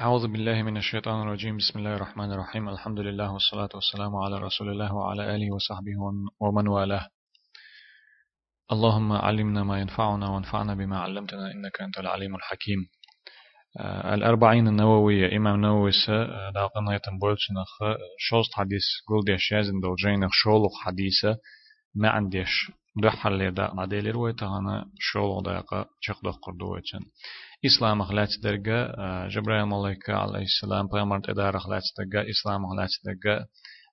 أعوذ بالله من الشيطان الرجيم. بسم الله الرحمن الرحيم. الحمد لله والصلاة والسلام على رسول الله وعلى آله وصحبه ومن والاه. اللهم علمنا ما ينفعنا وانفعنا بما علمتنا إنك أنت العليم الحكيم. آه، الأربعين النووية إمام نووي سا داقنا يتنبولش نخ شوست حديث قول ديش يازن دول جينخ شولق حديثة ما عنديش دحل لي دا عديل رويتا هنا شولق داقا چخ إسلام أخلاق درجة جبرائيل ملائكة عليه السلام بيامر تدار أخلاق درجة إسلام أخلاق درجة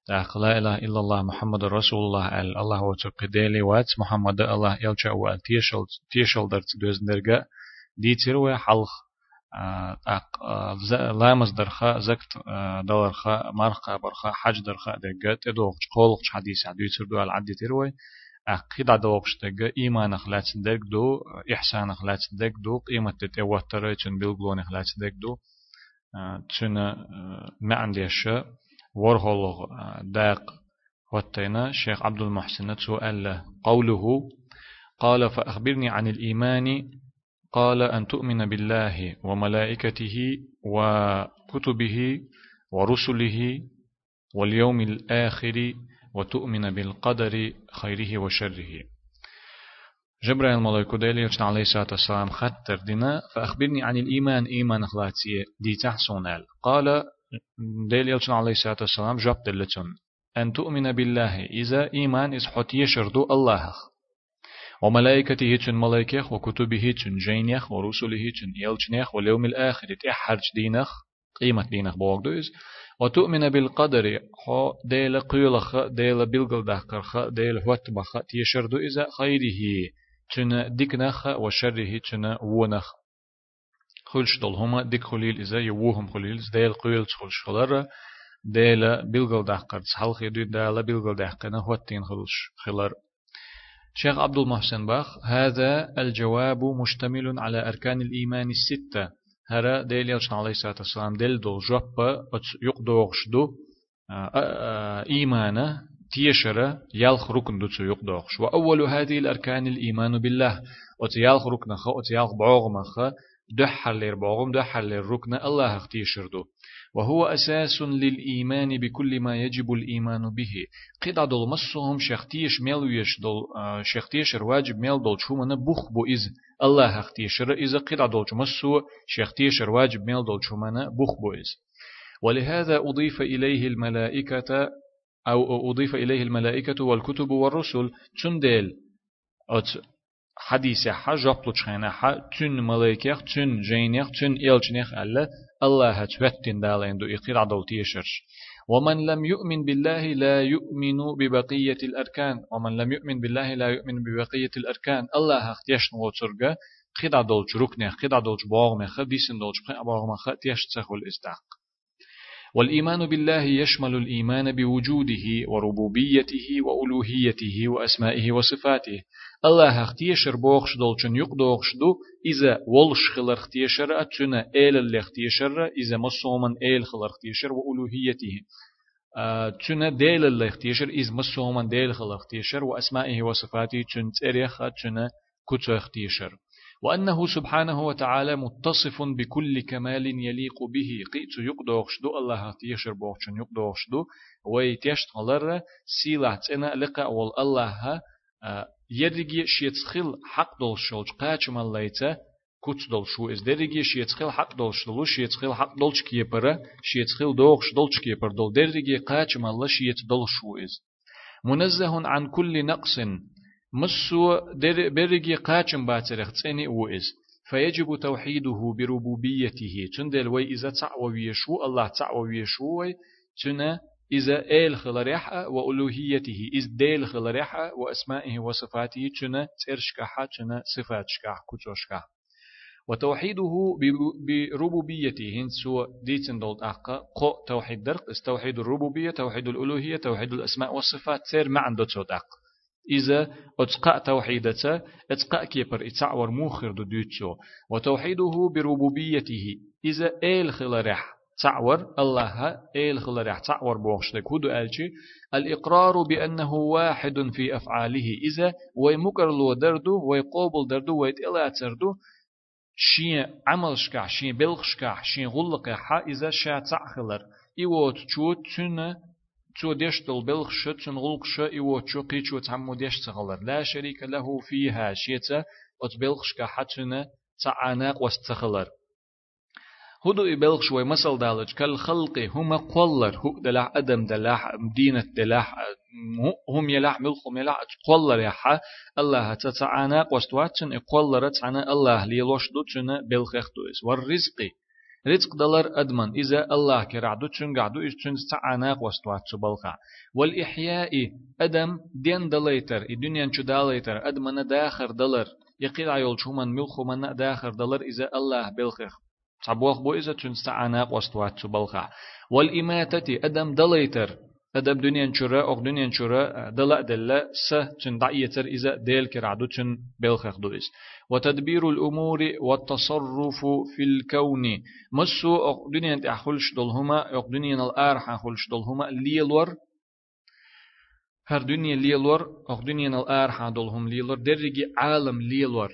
داخل لا إله إلا الله محمد رسول الله ال الله وتقديلي وات محمد الله يلجأ وال تيشل تيشل درت دوز درجة دي تروي حلق أق لامز درخا زكت دولرخا مرخا برخا حج درخا درجة تدوغ قولق حديث عدو تردو العدي تروي أقيد عدوقش دق إيمان خلات دق دو إحسان خلات دق دو قيمة تتوتر تن بلغلون خلات دق دو. تن ما عنديش ورهولغ داق وتينا شيخ عبد المحسن سؤال قوله قال فأخبرني عن الإيمان. قال أن تؤمن بالله وملائكته وكتبه ورسله واليوم الآخر وتؤمن بالقدر خيره وشره. جبرائيل ملائكة ديلي عليه الصلاة والسلام خطر دينا فأخبرني عن الإيمان إيمان أخلاتي دي تحسونال قال ديلي عليه الصلاة والسلام جاب دلتون. أن تؤمن بالله إذا إيمان إز حت يشردو الله. وملائكته تن ملائكة وكتبه تن جينيخ ورسله تن يلجنيخ واليوم الآخر تحرج دينخ قيمة دينخ بوغدوز. وتؤمن بالقدر هو ديل قيلخ ديل بلغل دهقرخ ديل هوتبخ تيشردو إذا خيره تن ديكنخ وشره تن ونخ خلش دول هما ديك خليل إذا يوهم خليل ديل قيل خلش خلر ديل بلغل دهقر تسحلخ يدو ديل بلغل دهقنا هوتين خلش خلر. شيخ عبد المحسن باخ هذا الجواب مشتمل على أركان الإيمان الستة. هرا ديل يلشن عليه الصلاة والسلام ديل دول جوبا يقدوغش دو إيمانا تيشرة يالخ ركن دوتسو يقدوغش وأول هذه الأركان الإيمان بالله وتيالخ ركن خا وتيالخ بعوغ خا دحر لير بعوغم دحر لير ركن الله اختيشر دو وهو أساس للإيمان بكل ما يجب الإيمان به. قد دول مصهم شختيش ميلويش دول شختيش الواجب ميل دول شو من بخ بو إز. الله اختيشر إذا قد دول مصو شختيش الواجب ميل دول شو من بخ بو إز. ولهذا أضيف إليه الملائكة أو أضيف إليه الملائكة والكتب والرسل. تندل حديث حاجة بلوشخينا تن ملائكة تن جينيخ تن إلجنيخ ألا الله تفتن دالين دو إقير عدو تيشرش ومن لم يؤمن بالله لا يؤمن ببقية الأركان. ومن لم يؤمن بالله لا يؤمن ببقية الأركان. الله اختيش نوترغا خد عدولش ركنة خد عدولش باغمخ ديسن دولش باغمخ تيش تسخل استحق والإيمان بالله يشمل الإيمان بوجوده وربوبيته وألوهيته وأسمائه وصفاته. الله اختيشر بوخش دولچن يقدوخش دو إذا ولش خلر اختيشر أتنا إيل اللي اختيشر إذا مصومن إيل خلر اختيشر وألوهيته تنا ديل اللي اختيشر إذا مصومن ديل خلر اختيشر وأسمائه وصفاته تن تريخ تنا كتو اختيشر وأنه سبحانه وتعالى متصف بكل كمال يليق به. قيت يقدوخش دو الله تيشر بوخشن يقدوخش دو ويتيشت غلر سيلة تنا لقاء والله يرجي شيتخل حق دول شولج قاچ ماليتا كوت دول شو. إز درجي شيتخل حق دول شلو شيتخل حق دول كيبر شيتخل دوخش دول كيبر دول. درجي قاچ مال شيت دول شو إز. منزه عن كل نقص مسو در برجي قاچم باترخ تسني أو از فيجب توحيده بربوبيته تندل وي إذا تعوى شو الله تعوى شو تنا إذا إيل خلريحة وألوهيته إذ ديل خلريحة وأسمائه وصفاته تنا ترشكحة تنا صفات شكح كتوشكح وتوحيده بربوبيته هن سوى ديتن دولت أحقا قو توحيد درق توحيد الربوبية توحيد الألوهية توحيد الأسماء والصفات سير معن دوتسوت أق إذا أتقى توحيدته أتقى كيبر إتعور موخر دو ديتسو وتوحيده بربوبيته. إذا إيل خلريحة تعور الله إيل خلرح تعور بوخشتك هدو ألشي. الإقرار بأنه واحد في أفعاله. إذا ويمكر لو دردو ويقوبل دردو ويتإلا تردو شين عمل شكا شين بلغ شكا شين غلق حا إذا شا تعخلر. إيوت چو تنه تو ديشتل غلق شا إيوت چو قيچو تعمو ديشت غلر لا شريك له فيها شيتا أت بلغ شكا حتنه تعاناق واستخلر هدو يبلغ شوي مسل دالج كالخلق هم قولر هو دلاح أدم دلاح مدينة دلاح هم يلاح ملخم يلاح قولر يحا الله تتعانا قوستواتشن قولر تعنى الله ليلوش دوتشن بلخيخ دويس والرزق رزق دلر أدمن. إذا الله كرعدو تشن قعدو إش تشن تعانا قوستواتش بلخا والإحياء أدم دين دليتر. الدنيا شو داليتر أدمن داخر دلر يقيل عيول شومن ملخو من داخر دلر إذا الله بلخيخ صبوخ بو إذا تنستا عناق واستوات بلخا والإماتة أدم دليتر. أدم دنيا شرا أو دنيا شرا دلا دلا س تن دعيتر إذا ديل كرعدو تن بلخخ دويس وتدبير الأمور والتصرف في الكون مسو أو دنيا تحولش دلهما أو دنيا الآرح حولش دلهما ليلور هر دنيا ليلور أو دنيا الآرح دلهم ليلور درجي عالم ليلور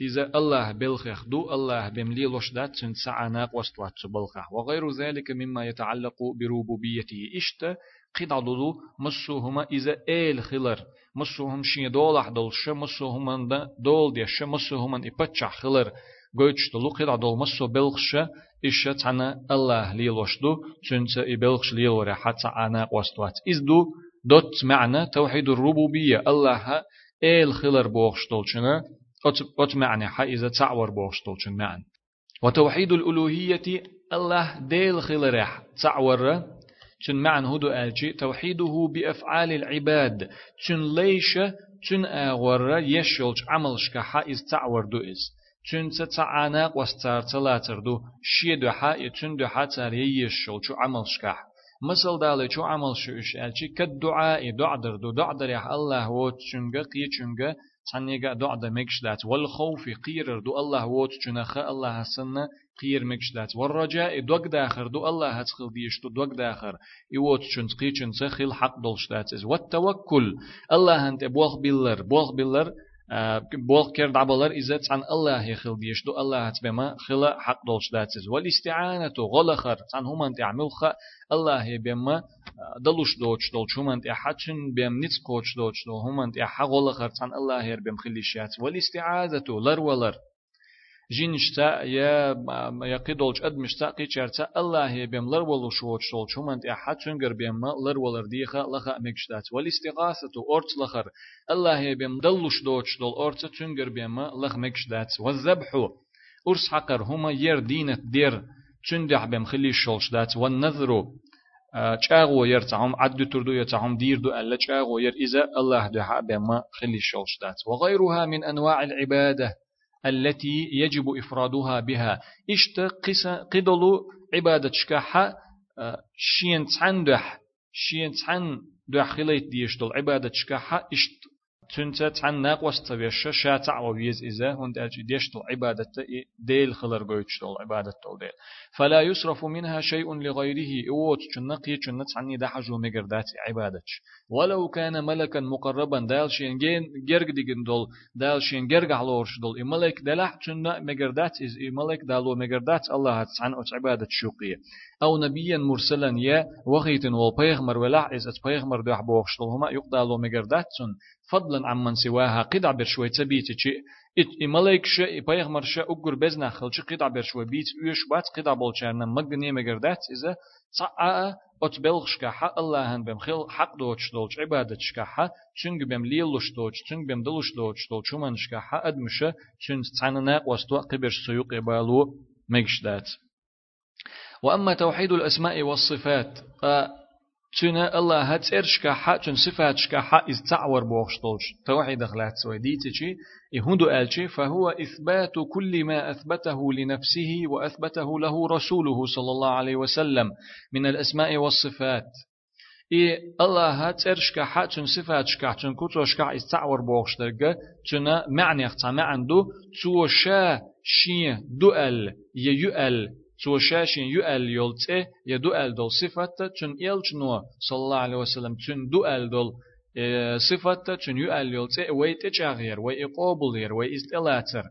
إذا الله بلخخ دو الله بملي لشدات سن سعناق وستوات بلخخ. وغير ذلك مما يتعلق بربوبيته. إشت قد عددو مسوهما إذا إيل خلر. مسوهم شين دولح دولش مسوهم دول ديش مسوهم إبتشع خلر. قوتش دلو قد عدول مسو بلخش إشت تانا الله لي لشدو سنت إبلخش لي لوري حتى وستوات إذ دو دوت معنى توحيد الربوبية. الله إيل خلر بوخش دولشنا أت معنى إذا تعور بوشتول شن معنى وتوحيد الألوهية الله ديل خلرح تعور شن معنى هدو ألجي توحيده بأفعال العباد شن ليش شن أغور يشولج عملش كحا إز تعور دو إز شن تتعاناق واستار تلاتر دو شي دو حا يتن دو يشول شو عملش كح مثل دالي شو عمل شو إش ألجي كالدعاء دعدر دو دعدر يح الله ووت شنغ قي شنغ تانيغا دعد مكشلات والخوف قير دو الله ووت جنخ الله سنة قير مكشلات والرجاء دوك داخر دو الله هتخل ديش دو دوك داخر يوت جنت قي جنت خيل حق دولشلات والتوكل الله انت بوخ بيلر بوخ بيلر بول كير دعبلر إذا عن الله يخل ديش دو الله هتبما خلا حق دولش داتز والاستعانة غلخر عن هم أنت عمل خ الله يبما دلوش دوش دولش هم أنت حتشن بيم نتس كوش دوش دو هم أنت حق غلخر عن الله يربم خليشات والاستعاذة لر ولر جينشتا يا يا قيدولج ادمشتا قيچرتا الله بهم لر ولو شوچ شول شومنت احد شنگر بهم لر ولر ديخة لخا مكشتات والاستغاثة أورت لخر. الله بهم دلوش دوچ دول أورت شنگر بهم لخ مكشتات والذبح. أرس حقر هما ير دينت دير. چندح بهم خلي شولشدات والنذر. چاغو ير تعهم عد تردو يتعهم دير دو ألا چاغو ير إذا الله دحا بما خلي الشولشدات وغيرها من أنواع العبادة. التي يجب إفرادها بها. إشت قس قدلو عبادة شكاحة آه، شين تندح شين تن دخلت ديشتل عبادة شكاحة إشت تنتا تن ناقوس تبيش شاتع ويز إذا هند أجي ديشتل عبادة ديل خلر قويتشتل عبادة ديل فلا يصرف منها شيء لغيره اوت چنقي چنت عني دحجو مگردات عبادتش ولو كان ملكا مقربا دال شين جرگ ديگن دول دال شين جرگ علورش دول ملك دلح چن مگردات از ملك دالو مگردات الله عن اوت عبادت شوقية أو نبيا مرسلا يا وغيت والبيغمر ولح از ات بيغمر دوح بوخشتل هما يقدالو مگردات فضلا عمن سواها قدع برشوي تبيتي إت إملاك شا إبايغمر شا أقر بزنا خلش قطع برشوا بيت ويش بات قطع بولشارنا مغني مگردات إذا صعا أتبلغش كحا الله هن بم خل حق دوش دوش عبادة شكحا چنگ بم ليلوش دوش چنگ بم دلوش دوش دوش چومن شكحا أدمشا چن تعننا وستوا قبرش سيوق إبالو مجشدات وأما توحيد الأسماء والصفات تنا الله هتسرش كحا تن صفاتش كحا إز تعور بوخشتولش توحيد خلات سوي ديتشي يهندو ألشي فهو إثبات كل ما أثبته لنفسه وأثبته له رسوله صلى الله عليه وسلم من الأسماء والصفات. إي الله هتسرش كحا تن صفاتش كحا تن كتوش كحا إز تعور بوخشتولش تنا معنى يختع ما عنده تو شا شين دؤل يؤل سو شاشين يؤل يولتي يدؤل دول صفات چون إلچ نو صلى الله عليه وسلم چون دؤل دول صفات چون يؤل يولتي ويت چاغير وي قابل ير وي استلاتر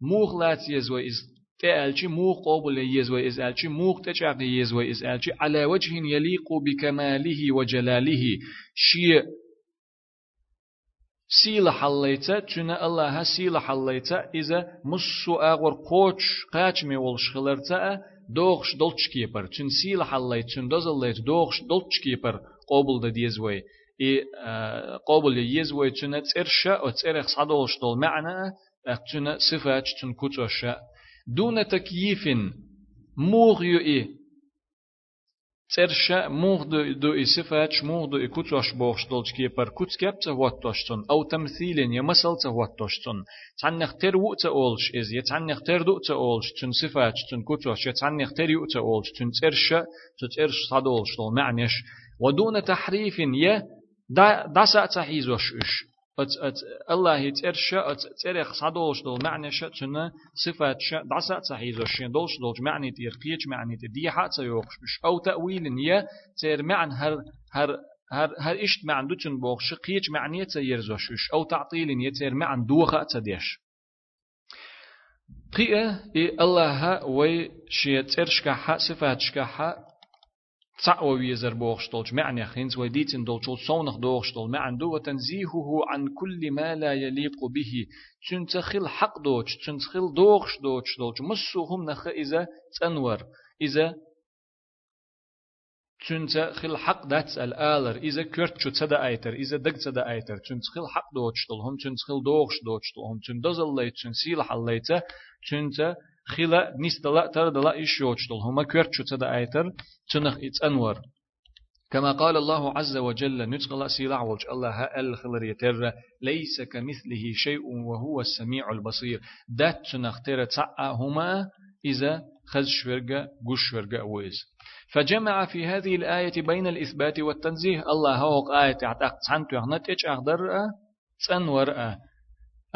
موخ لات يزوى إز تألشي موخ قابل يزوى إز ألشي موخ تجعل يزوى إز ألشي على وجه يليق بكماله وجلاله. شيء سيل حليتا تنا الله سيل حليتا إذا مسو أغور قوش قاچ مي ولش خلرتا دوغش دولچ كيبر تن سيل حليت تن دزليت دوغش دولچ كيبر قابل دا ديزوي. إي قابل يزوي تنا ترشا أو ترخ صدولش دول معنى تنا صفات تن كتوشا دون تكييف موغيو إيه ترشا موغ دو دو إسفاتش موغ دو إكوتوش بوغش دولش كي بر كوت كاب تهواتوشتون أو تمثيل يمثل تهواتوشتون تعنخ تر وو تأولش إز يتعنخ تر دو تأولش تن صفاتش تن كوتوش يتعنخ تر يو تأولش تن ترشا تترش صدولش دول معنيش ودون تحريف يه دا دا سا تحيزوش إش ات ات الله يترش ات تريخ صدولش دول معنى شتنا صفات ش دعسا صحيح دولش دولش معنى تيرقيج معنى تدي حات سيوقش أو تأويل نية تير معنى هر هر هر هر إشت معنى دوتن بوغش قيج معنى تيرزوش أو تعطيل يتير معنى دوخة تديش قيئة الله وي شيء ترشكها صفات شكها تعوى ويزر بوغشتولش معنى خينز وديتن دولشول صونخ دوغشتول معنى وتنزيهه عن كل ما لا يليق به. تنتخل حق دوش تنتخل دوغش دوش دوش مسوهم نخ إذا تنور. إذا تنتخل حق داتس الآلر إذا كرت شو تدا أيتر. إذا دق تدا أيتر. تنتخل حق دوش هم تنتخل دوغش دوش هم تندزل ليت تنسيل حليته تنت خلا نستلا تردلا إيش يوجدل هما كرت شو تدا أيتر. تنخ أنور. كما قال الله عز وجل نتقل سيلع وج الله الخلر يتر. ليس كمثله شيء وهو السميع البصير. دات تنختر تعا هما إذا خز شورجا قش شورجا ويز فجمع في هذه الآية بين الإثبات والتنزيه. الله هو آية تعتق تعنتو يغنت أغدر تنور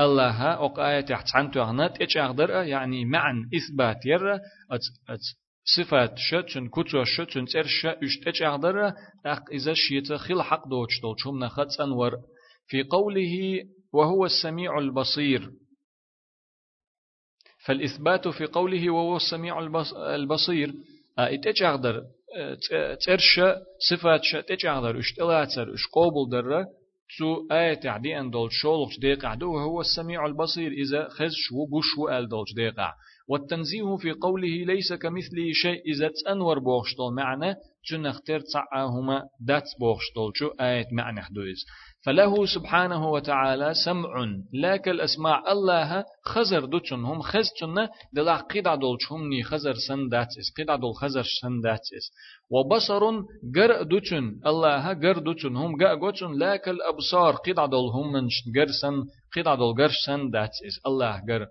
الله أق آية تحتحن تغنت إيش أقدر يعني معن إثبات يرى صفات شتن كتر شتن تر ش اشت إيش أقدر أق إذا شيت خل حق دوتش دوتشم نخت أنور في قوله وهو السميع البصير فالإثبات في قوله وهو السميع البصير إيش أقدر ترش صفات شت إيش أقدر اشت إلاتر اش قابل در سو آية تعدي أن دول شولخ ديقع دو وهو السميع البصير. إذا خز شو بشو أل دول ديقع والتنزيه في قوله ليس كمثله شيء إذا تأنور بوغشتول. معنى تنختر تعاهما دات بوغشتول. شو آية معنى حدوز فله سبحانه وتعالى سمع لا كالأسماع الله خزر دوتشن هم خزتن دلا قيد دولشهم ني خزر سن داتس قيد دول خزر سن داتس وبصر جر دوتشن الله جر دوتشن هم جا جوتشن لا كالأبصار قيد دول هم من جر سن. قيد دول جر سن داتس الله جر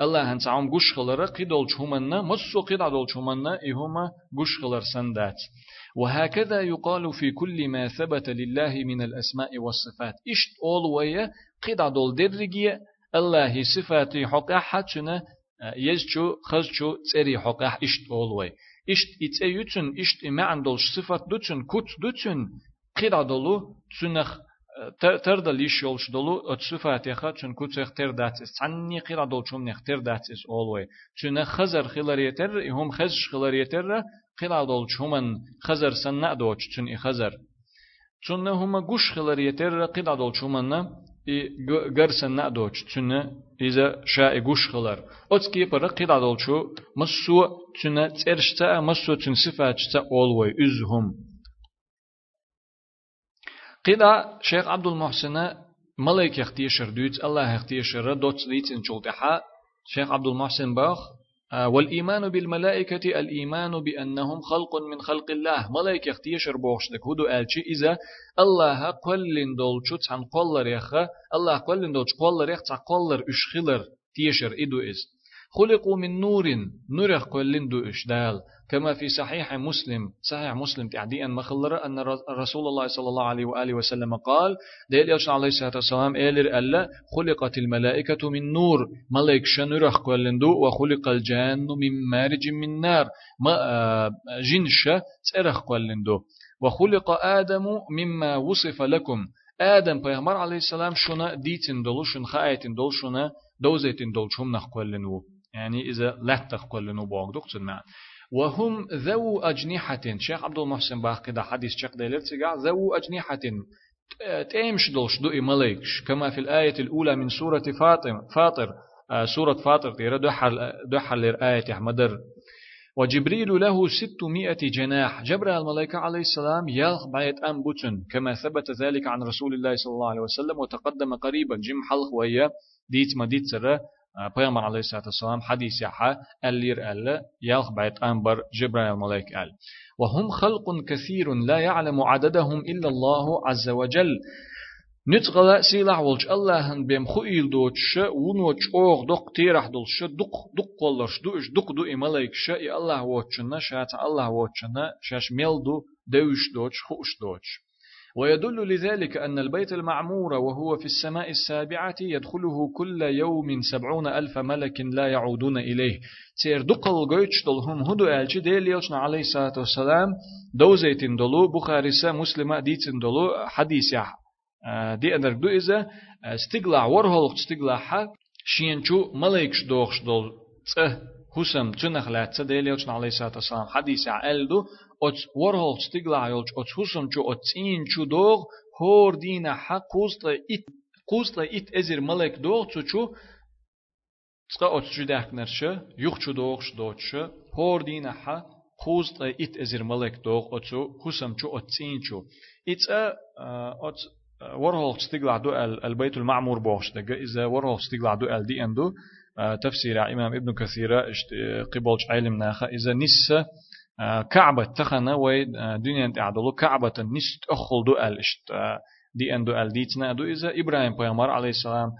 الله هن تعم گوش خلره قيدول شومنا مسو قيدول شومنا إهما گوش خلر سندات وهكذا يقال في كل ما ثبت لله من الأسماء والصفات إشت أول ويا قيدول درجية الله صفاتي حقا حتشنا يزشو خزشو تسري حقا إشت أول ويا إشت إتسيوتن إشت ما عندولش صفات دوتن كت دوتن قيدولو تنخ تردا ليش يولش دولو اتسوفات يخا چون كوتسخ تر داتس. عني قيرا دول چوم نخ تر داتس أولوي. چون خزر خلر يتر هم خزش خلر يتر قيرا دول چومن خزر سن نأدوچ چون خزر. چون هم گوش خلر يتر قيرا دول چومن گرسن نأدوچ چون إذا شاء گوش خلر أتكي برا قيرا دول چو مسو چون ترشتا مسو چون صفات أولوي üzhum قدا شيخ عبد المحسن ملك يختيشر دوت الله يختيشر دوت ليتن شلتحا شيخ عبد المحسن باخ والإيمان بالملائكة الإيمان بأنهم خلق من خلق الله ملائكة يختيشر بوخشتك هدو ألشي إذا الله قلن دولشو تحن قلر يخا الله قلن دولش قلر يخ تقلر أشخلر تيشر إدو إز خلقوا من نور نور قلن دو إشدال كما في صحيح مسلم صحيح مسلم تعدي أن مخلر أن رسول الله صلى الله عليه وآله وسلم قال ديل يوشن عليه الصلاة والسلام إيلر ألا خلقت الملائكة من نور ملائك شنرخ قلندو وخلق الجان من مارج من نار ما آه، جنش ترخ قلندو وخلق آدم مما وصف لكم. آدم پیغمبر علیه السلام شونه دیتن دلو شن خایتن دل شونه دوزيتين دول شم نخقلنو يعني إذا لا تخقلنو بوغدوك تنمع وهم ذو أجنحة. شيخ عبد المحسن باقي ده حديث شيخ ديلر ذو أجنحة. تيمش دولش دو ملائكش كما في الآية الأولى من سورة فاطر فاطر آه، سورة فاطر تيرا دحر دحر الآية مدر وجبريل له ستمائة جناح. جبر الملائكة عليه السلام يلخ بعيد أم بوتن كما ثبت ذلك عن رسول الله صلى الله عليه وسلم وتقدم قريبا. جم حلق ويا ديت مديت سرة. پیغمبر علیه الصلاة والسلام حديث يحا اللير ألا يلخ بعد أنبر جبرائيل الملائكة أل وهم خلق كثير لا يعلم عددهم إلا الله عز وجل نتغلا سيلح ولج الله بيم خويل دوتش ونوچ اوغ دق تيرح دولش دق دق قولش دوش دق دو إملايك شا الله وچنا شات الله وچنا شاش ميل دو دوش دوش خوش دوش ويدل لذلك أن البيت المعمور وهو في السماء السابعة يدخله كل يوم سبعون ألف ملك لا يعودون إليه. تير دقل قيتش دلهم هدو ألشي ديل عليه الصلاة والسلام دوزيتين دلو بخارسة مسلمة ديتين دلو حديث دي أنر دو إذا استقلع ورهولق استقلع حق شينشو ملكش دوخش ته حسم تنخ لاتsa ديل يلشنا عليه الصلاة والسلام حديث عقل ات ورهول ستيغلا يولج ات حسم جو ات سين جو دوغ هور دينا حق قوست ات قوست ات ازر ملك دوغ تشو چو تسقى ات جداك نرشه يخ چو دوغش دوغش هور دينا حق قوست ات ازر ملك دوغ ات حسم جو ات سين جو ات ات ورهول ستيغلا دو البيت المعمور بوغش دقا إذا ورهول ستيغلا دو ال دي اندو تفسير إمام ابن كثير قبلش علم ناخا إذا نسا كعبة تخنا وي دنيا تعدلو كعبة نست أخل دو آل إشت دي إن دو آل ديتنا دو إذا إبراهيم بيامر عليه السلام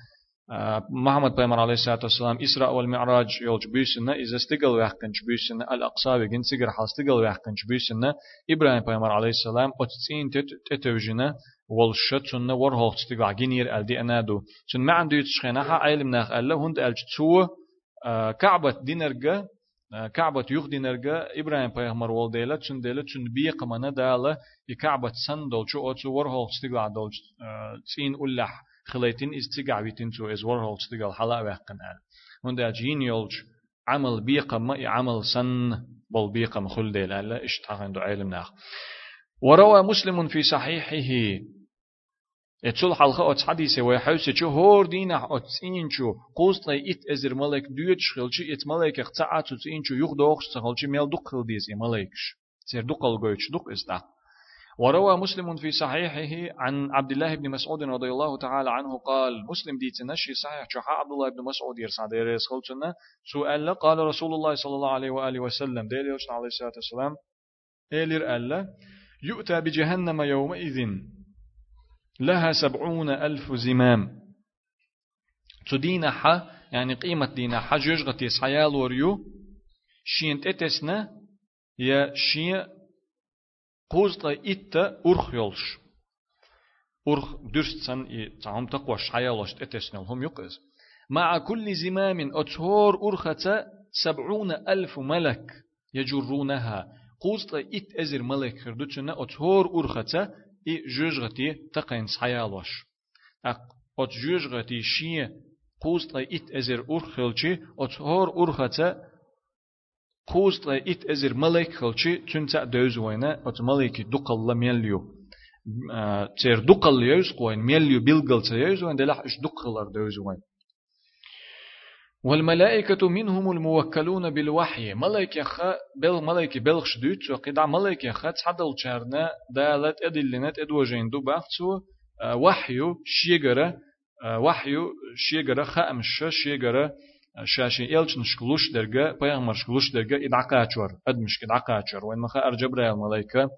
محمد بيامر عليه الصلاة والسلام إسراء والمعراج يولج بيسنا إذا استقل ويحكنش بيسنا الأقصى ويجن سجر حال استقل ويحكنش بيسنا إبراهيم بيامر عليه السلام أتسين تتوجنا والشت سنة ورهول استقل جنير آل دي أنادو سن ما عنده يتشخينا علم ناخ ألا هند ألج تسوه كعبة دينرجا كعبة يخدي نرجع إبراهيم بيغمر والديلا تشن ديلا تشن بيق منا دالا يكعبة دولشو أوتسو ورهول تستقلع دولش تسين أولح خليتين استقع بيتين تو إز ورهول تستقلع حلا ويحقن آل هون دا جين يولج عمل بيق ما عمل سن بل بيق مخل ديلا لا اشتاقن دو علم ناخ وروى مسلم في صحيحه اتشول حلقة ات حديثة ويحوسي چو هور دينا ات سينچو قوست لي ات ازر ملك دويت شخلچي ات ملك اختعا تو سينچو يخ دوخش سخلچي ميل دوق خل ديز ملكش سير دوق الغويتش دوق استا وروى مسلم في صحيحه عن عبد الله بن مسعود رضي الله تعالى عنه قال مسلم ديت نشي صحيح شو عبد الله بن مسعود يرسع دير خلصنا سؤال قال رسول الله صلى الله عليه وآله وسلم دير عليه الصلاة والسلام إيلر ألا يؤتى بجهنم يومئذ لها سبعون ألف زمام. تدين حا يعني قيمة دينا حا جوجغتي سحيال وريو شين تتسنا يا شين قوزتا إتا أرخ يولش أرخ درست سن إي تعهم تقوى شحيالوش تتسنا هم يقز مع كل زمام أتهور أرخة سبعون ألف ملك يجرونها قوزتا إت أزر ملك خردوتشنا أتهور أرخة и жужгати тақин саялош. Ак от жужгати шие қустла ит эзер урхилчи от хор урхаца қустла ит эзер малек хилчи чунца дөз война от малеки дуқалла мелью. Цер дуқалла ёз қойн мелью билгалца ёз войн делах иш дуқаллар дөз войн. والملائكة منهم الموكلون بالوحي. ملائكة خا بل ملائكة بلغش دوت وقدع ملائكة خا تحدل شارنا دالت أدلنت أدوجين دو بحثو وحيو شيغرة وحيو شيغرة خامش شيغرة شاشي إلش نشكلوش درجة بيغمر شكلوش درجة إدعقاتشور أدمش إدعقاتشور وين مخا أرجبرا الملائكة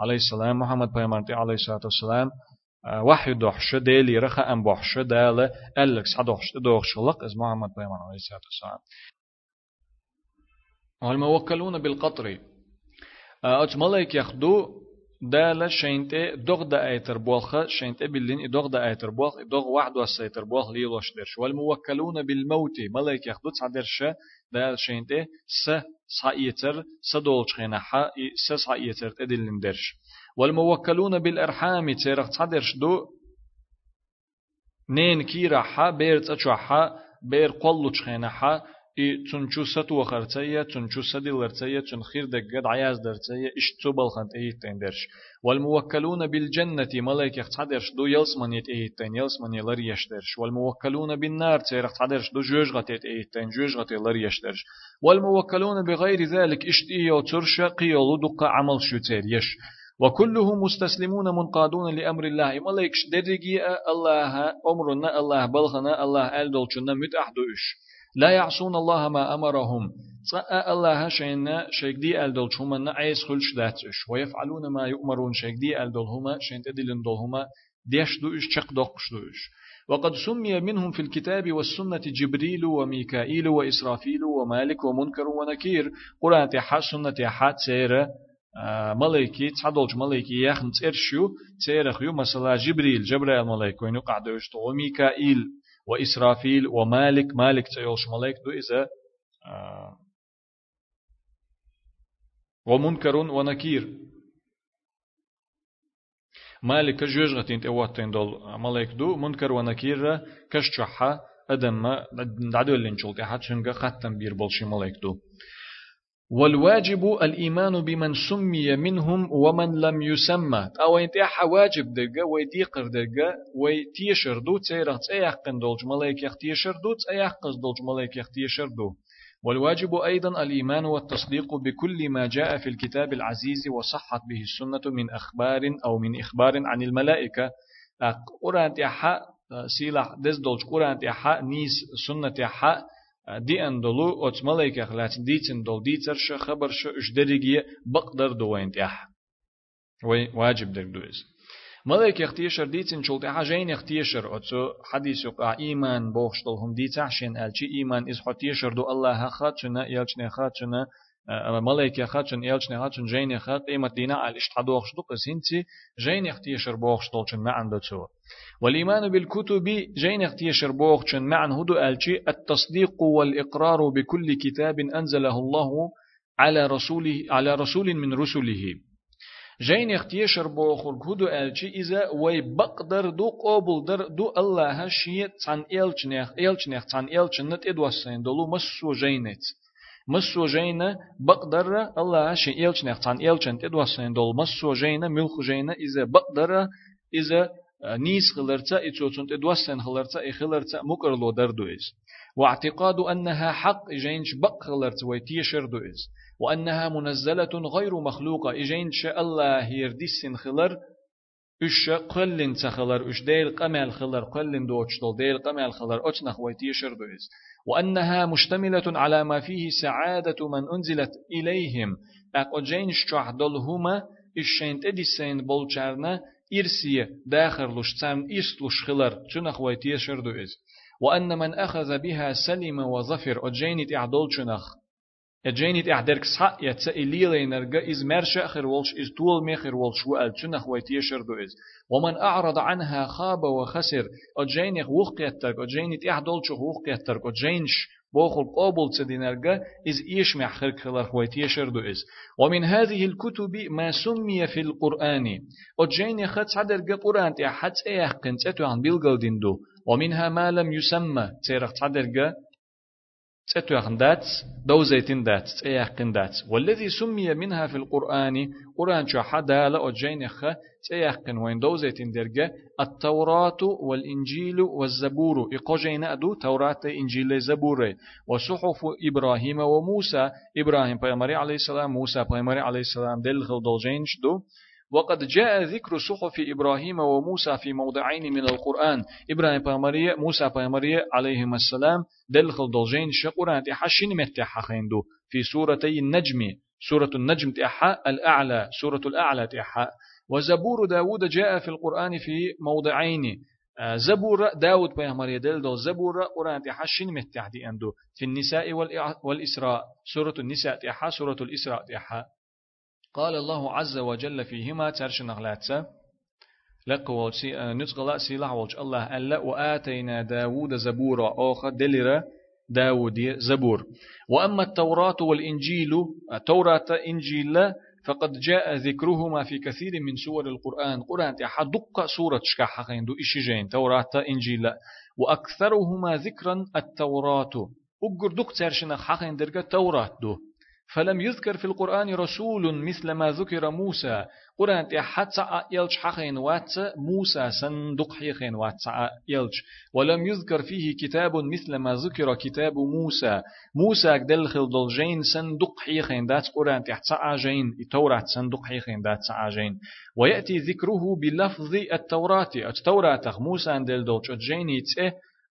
عليه السلام محمد بيغمر عليه الصلاة والسلام. وحي دوحش ديلي رخا أم بوحش دالة ألكس حدوحش دوحش لق إز محمد بيمان عليه الصلاة والسلام. والموكلون بالقطر؟ أج ملايك يخدو دالة شينتي دوغ دا ايتر بوخ شينتي بلين دوغ دا ايتر بوخ دوغ واحد وسيتر بوخ ليلوش درش. والموكلون بالموت؟ ملايك يخدو تصدرش دال شينتي س سايتر سدولش خينا حا س سايتر تدلن درش. والموكلون بالأرحام تيرق تصدرش دو نين كيرا حا بيرت أشوحا بير قلو حا إي تنشو ستو خرتية تنشو سدي تن خير دقد عياز درتية إش تبال خنت إيه تندرش والموكلون بالجنة ملايك تحدرش دو يلسمن يت إيه تين يلسمن يلر يشترش والموكلون بالنار تيرخ تحدرش دو جوج غتيت إيه تين جوج غتي لر يشترش والموكلون بغير ذلك إشت إيه ترش قيلو دق عمل شتير يش وكلهم مستسلمون منقادون لأمر الله. ملايك درجي الله أمرنا الله بلغنا الله ألدولشنا متأحدوش لا يعصون الله ما أمرهم. صاء الله شينا شيك دي ألدول شوما عيس خلش داتش ويفعلون ما يؤمرون شيك دي ألدول هما شين تدلن دول هما ديش دوش شق دوش دوش وقد سمي منهم في الكتاب والسنة جبريل وميكائيل وإسرافيل ومالك ومنكر ونكير. قرآن تحا سنة تحا تسير ملائكي تحدولج ملائكي يخن تيرشيو تيرخيو مثلا جبريل جبريل ملائكي وينو قعدوش وميكائيل وإسرافيل ومالك مالك تيولش ملائك دو إذا آه ومنكر ونكير مالك جوج غتين تواتين دول ملائك دو منكر ونكير كشجحة أدم دعدو اللي نشولك حد شنغا ختم بير بولشي ملائك دو. والواجب الإيمان بمن سمي منهم ومن لم يسمى. أو أنت واجب دقة ويديقر دقة ويتيشر دو تيرغ تيحقن دولج ملايك يختيشر دو تيحقز دولج ملايك يختيشر دو. والواجب أيضا الإيمان والتصديق بكل ما جاء في الكتاب العزيز وصحت به السنة من أخبار أو من إخبار عن الملائكة. قرآن تيحا سيلح دز دولج قرآن تيحا نيس سنة تيحا دي اندلو اوت ملايكة خلات ديتن دول ديتر ش خبر ش اش درجية بقدر دوين تيح وي واجب در دوز ملايكة اختيشر ديتن شلت حاجين اختيشر اوتو حديث يقع ايمان بوخشتل هم ديتعشن الچي ايمان از حتيشر دو الله خاتشنا يلچنا خاتشنا ملايكة خاتشن يلچنا خاتشن جين خات قيمة دينا على اشتحدوخش دو قسنتي جين اختيشر بوخشتل چن معن دو والإيمان بالكتب جين اختيشر بوغشن معن هدو ألشي التصديق والإقرار بكل كتاب أنزله الله على رسوله على رسول من رسله جين اختيشر بوخر هدو ألشي إذا وي بقدر دو قابل در دو الله شيء تان إلشنيخ إلشنيخ تان إلشنت إدوسين دولو مسو جينت مسو جينا بقدر الله شيء إلشنيخ تان إلشنت إدوسين دول. مسو جينا ملخ جينا إذا بقدر إذا نيس خلرتا إتوتون تدوسن خلرتا إخلرتا مكرلو دردويز. واعتقاد أنها حق إجينش بق خلرتا ويتيشر دويز. وأنها منزلة غير مخلوقة. إجينش الله يردسن خلر إش قلن تخلر إش ديل قمل خلر قلن دوتشتل ديل قمل خلر أتنخ ويتيشر دويز. وأنها مشتملة على ما فيه سعادة من أنزلت إليهم. أقجينش تعدلهما إشين تدسين بولشارنا لش تام إستلش خلر تنخ ويتيشر دوئز وأن من أخذ بها سلم وظفر أجينت إعدول تنخ أجينت إعدرك صحق يتسئلي لينرغا إز مرش أخر ولش إز طول ميخر ولش وقال تنخ ويتيشر دوئز ومن أعرض عنها خاب وخسر أجينك وخ يترك أجينت إعدول شخ وخ يترك أجينش بوخل قابل تدينرجا إز إيش محخر خلر خويتي شردو إز ومن هذه الكتب ما سمي في القرآن أجين خد صدر قرآن تحت إيحقن تتو عن بيلغل دو ومنها ما لم يسمى تيرخ صدر تتوخن دات دوزيتين دات تيحقن دات والذي سمي منها في القرآن قرآن شو حدا لأجين خ تيحقن وين دوزيتين درجة؟ التوراة والإنجيل والزبور. إقوجين أدو؟ توراة إنجيل زبور. وصحف إبراهيم وموسى. إبراهيم بيامري عليه السلام موسى بيامري عليه السلام. دل خل دولجين دو وقد جاء ذكر صحف إبراهيم وموسى في موضعين من القرآن. إبراهيم بامرية موسى بامرية عليهما السلام دلخل دولجين شقران تحشين متحا خيندو في سورتي النجم. سورة النجم تحا الأعلى سورة الأعلى تحا. وزبور داود جاء في القرآن في موضعين. آه، زبور داود بيهمر دل دو زبور قرآن تحشين متحدي أندو. في النساء والإسراء. سورة النساء تحا سورة الإسراء تحا. قال الله عز وجل فيهما ترش نغلاتسا. لقوا نتقلا سيلح والج الله ألا وآتينا داود زبورا آخر دلرا داود زبور. وأما التوراة والإنجيل التوراة إنجيل فقد جاء ذكرهما في كثير من سور القرآن. قرآن دق سورة شكا حقين دو إشجين توراة إنجيل. وأكثرهما ذكرا التوراة. أقر دق ترشنا حقين درجة توراة دو. فلم يذكر في القرآن رسول مثل ما ذكر موسى. قرآن حتى يلج حقين وات موسى صندوق حقين وات يلج. ولم يذكر فيه كتاب مثل ما ذكر كتاب موسى. موسى دلخل دلجين صندوق حقين دات. قرآن تحت عجين التوراة صندوق حقين دات عجين ويأتي ذكره بلفظ التوراة. التوراة موسى دل دلج جين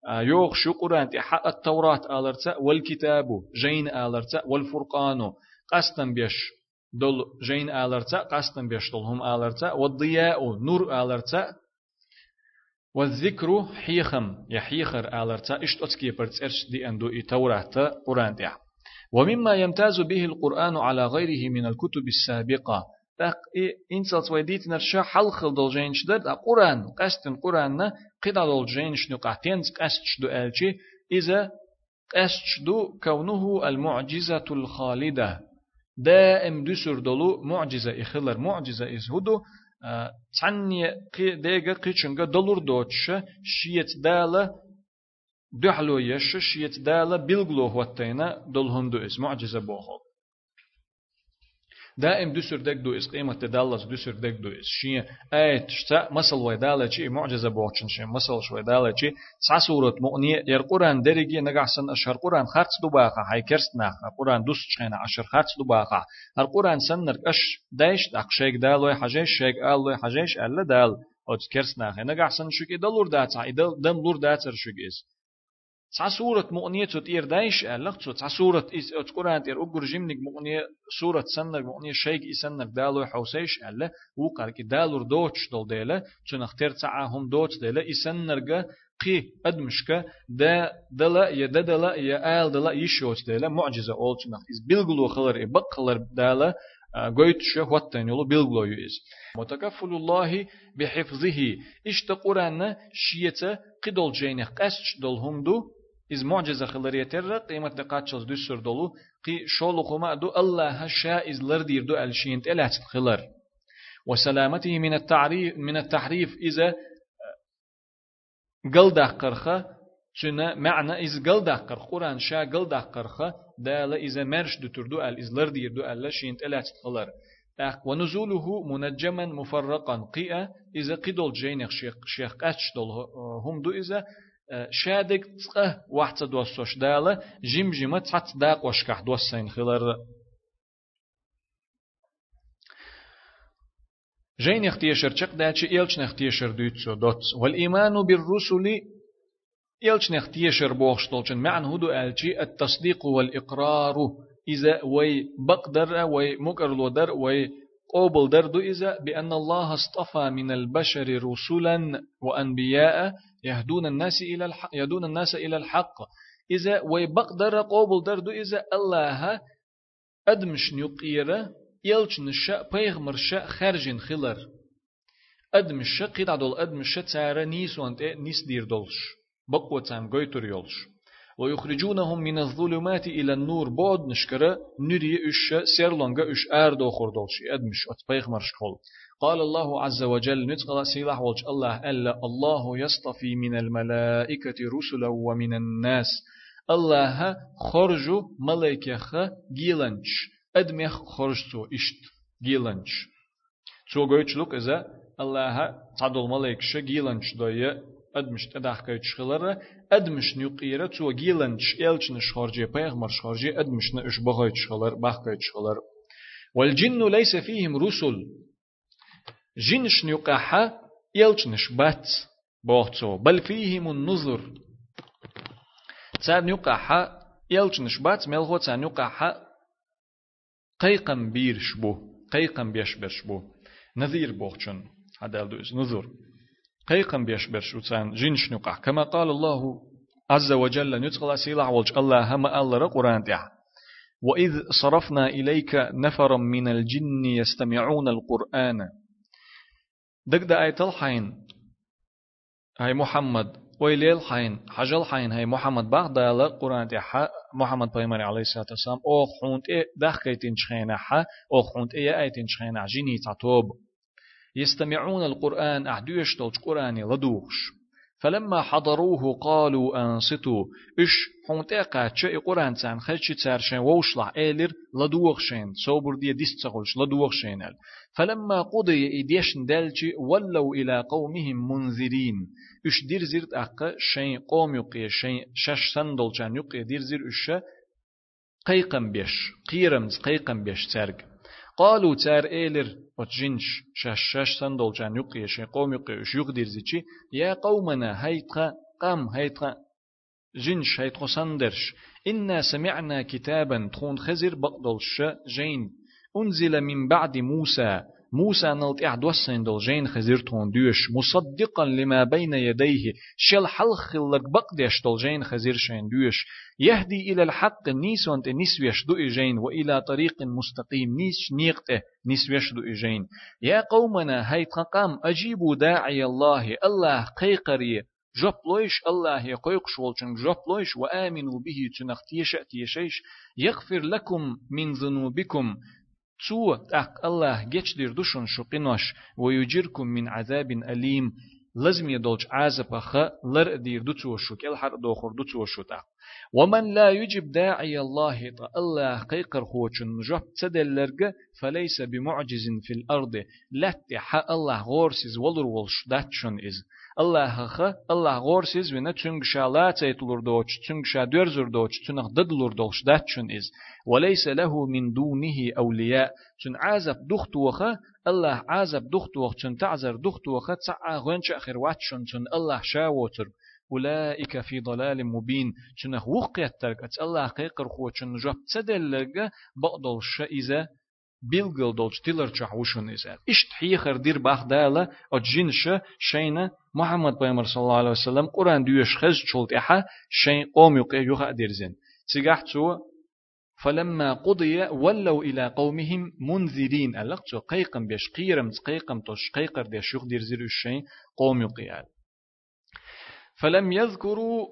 يوغ شو قرآن حق التوراة آلرتا والكتاب جين آلرتا والفرقان قستن بيش دول جين آلرتا قستن بيش دول هم آلرتا والضياء نور آلرتا والذكر حيخم يحيخر آلرتا إشت أتكي برتسرش دي أندو التوراة قرآن دي ومما يمتاز به القرآن على غيره من الكتب السابقة تاق إنسان تويديت نرشا حلخل دولجين شدر قرآن قستن قرآن قدا دولجين شنو قاتين قست شدو ألشي إذا قست شدو كونه المعجزة الخالدة دائم دسر دولو معجزة إخلر معجزة إزهدو تعني قي ديغا قيشنغا دولور دوتش شيت دالا دحلو يش شيت دالا بلغلو هوتينا دولهندو إس معجزة بوخو دائم دسر دك دو اس قيمة تدلس دسر دك دو اس شيء ايت شتا مسل ويدالة شيء معجزة بوچن شيء مسل شو ويدالة شيء سع سورة مؤنية ير قرآن درجي نجحسن أشهر قرآن خرط دباقة هاي كرست ناخا قرآن دوس شينا أشهر خرط دباقة هر قرآن سنر أش دايش أقشيك دالوي حجيش شيك آلوي حجيش ألا دال أو كرست ناخا نجحسن شو كي دلور داتا دم لور داتر شو كيس سورة مؤنية تير دايش ألق تسع سورة إس أتقرأ تير أقر جمنك مؤنية سورة سنك مؤنية شيك إسنك دالو حوسيش ألا وقال كي دالور دوتش دول ديلا تنختار هم دوتش ديلا إسنرجا قي أدمشكا دا دلا يا دلا يا آل دلا يشوت ديلا معجزة أول تنخ إز بلغلو خلر إبق خلر دالا قويت شو واتن يلو بلغلو يز متكفل الله بحفظه إشت قرآن شيتا قدول جينخ قسش دول هم دو إز معجزة خلرية تر قيمة دقاتشز دوسر دولو قي شولو خما دو الله هشا إز لردير دو ألشين تلات خلر وسلامته من التعريف من التحريف إذا قلده قرخة شنا معنى إز قلده قرخ قرآن شا قلده قرخة دالة إذا مرش دو تردو أل إز لردير دو ألشين تلات خلر ونزوله منجما مفرقا قيا إذا قدول جينخ شيخ شيخ قاتش دول هم دو إذا شادك تقه واحد دوسوش دالة جيم جيمة تحت داق وشكح دوسين خلر جين اختيشر چق داتش إلش نختيشر دوتسو دوت والإيمان بالرسل إلش نختيشر بوخشتولشن معنى هدو ألشي التصديق والإقرار إذا وي بقدر وي مقرلو در وي قوبل دردو إذا بأن الله اصطفى من البشر رسلا وأنبياء يهدون الناس إلى الحق يهدون الناس إلى الحق. إذا ويبقدر قوبل دردو إذا الله أدمش نيقيرة يلش نشاء بيغمر شاء خارجين خلر. أدمش قيد عدول أدمش تارا نيس وانت نيس دير دولش. بقوة تام قيتر يولش. ويخرجونهم من الظلمات إلى النور بعد نشكرة نري إش سيرلونغا إش آردو خردولش أدمش أتبيغ مرشخول قال الله عز وجل نتقل سيلاح والج الله ألا الله يصطفي من الملائكة رسلا ومن الناس. الله خرج ملائكة جيلنش أدمخ خرجتو إشت جيلنش تو قويتش لوك إذا الله تعدل ملائكة جيلنش دوية أدمش تدخ قويتش خلره أدمش نيقيرة تو جيلنش إلش نشخرجي بيغمر شخرجي أدمش نش بغيتش خلر بخيتش خلر. والجن ليس فيهم رسل. جنش نيقاحا يلچنش بات بوغتو بل فيهم النظر تسار نيقاحا يلچنش بات ملغو تسار نيقاحا قيقم بيرش بو قيقم بيشبرش بو نذير بوغچن هذا نظر قيقم بيشبرش وتسان جنش نيقاح كما قال الله عز وجل نتقل سيلع والج الله هم الله قرآن تيح وإذ صرفنا إليك نفرا من الجن يستمعون القرآن. دق دا آية الحين هاي محمد. ويليل حين. حجل حين. هي محمد. باغ دالا قرآن تحا محمد بيمر عليه الصلاة والسلام. أو خونت إيه دخيتين شخينا حا أو خونت إيه آيتين شخينا جيني تعتوب يستمعون القرآن أحدوش تلج قرآني لدوغش فلما حضروه قالوا أنصتوا. إش حونتا قاتش قرآن تان خلش تارشين ووشلع إيلر لدوغشين صوبر دي ديس تغلش لدوغشين فلما قضي إديشن دالجي ولوا إلى قومهم منذرين. إش دير زيرت أقا؟ شين قوم يقي شين شش سندل جان يقي. دير زير إش قيقم بيش قيرمز قيقم بيش تارك قالوا تار إيلر وتجنش شش شش سندل جان يقي شين قوم يقي. إش يقدر زيتشي؟ يا قومنا هيتقا قام هيتقا جنش هيتقو سندرش. إنا سمعنا كتابا تخون خزر بقدلش جين. أنزل من بعد موسى. موسى نلت إعدوسين دل جين خزيرتون دوش مصدقا لما بين يديه. شل حلخ لك بقدش دل جين خزيرشين دوش يهدي إلى الحق نيس وانت نسويش دو إجين وإلى طريق مستقيم نيس نيقته نسويش دو إجين. يا قومنا هيت قام أجيبوا داعي الله. الله قيقري. جوب لويش الله يقويق شولشن. جوب لويش وآمنوا به تنختيش تيشيش. يغفر لكم من ذنوبكم. تو أق الله جيش دير دوشن شقنوش ويجيركم من عذاب أليم لازم يدولج عازب أخ لر دير دوتو شوك الحر دوخر دوتو شوتا ومن لا يجب داعي الله تا الله قيقر خوچن جوب تدلرگ فليس بمعجز في الأرض. لا تحا الله غورسز ولر ولش داتشن إز. الله خ الله غورسز ونا تشنگ شالا تيتلور دوچ تشنگ شا دورزر دوچ تنخ ددلور دوش داتشن إز. وليس له من دونه أولياء. تن عازب دخت وخ الله عازب دخت وخ تن تعذر دخت وخ تسعى غنش أخر واتشن تن الله شاوتر أولئك في ضلال مبين. شنخ وقيت ترك. أتس الله قيقر خو شن جاب تدلرغ بقدل شئزة بيلغل دولش تيلر وشن إزال إشت حيخر دير باخ دالا. أجين شا شينا محمد بيمر صلى الله عليه وسلم. قرآن ديوش خز شلت إحا. شين قوم يقى يوخا ديرزين تو فلما قضي ولوا إلى قومهم منذرين. ألقتو قيقم بيش قيرم قيقم توش قيقر ديش يخ دير زيرو الشين قوم يقيال. فلم يذكروا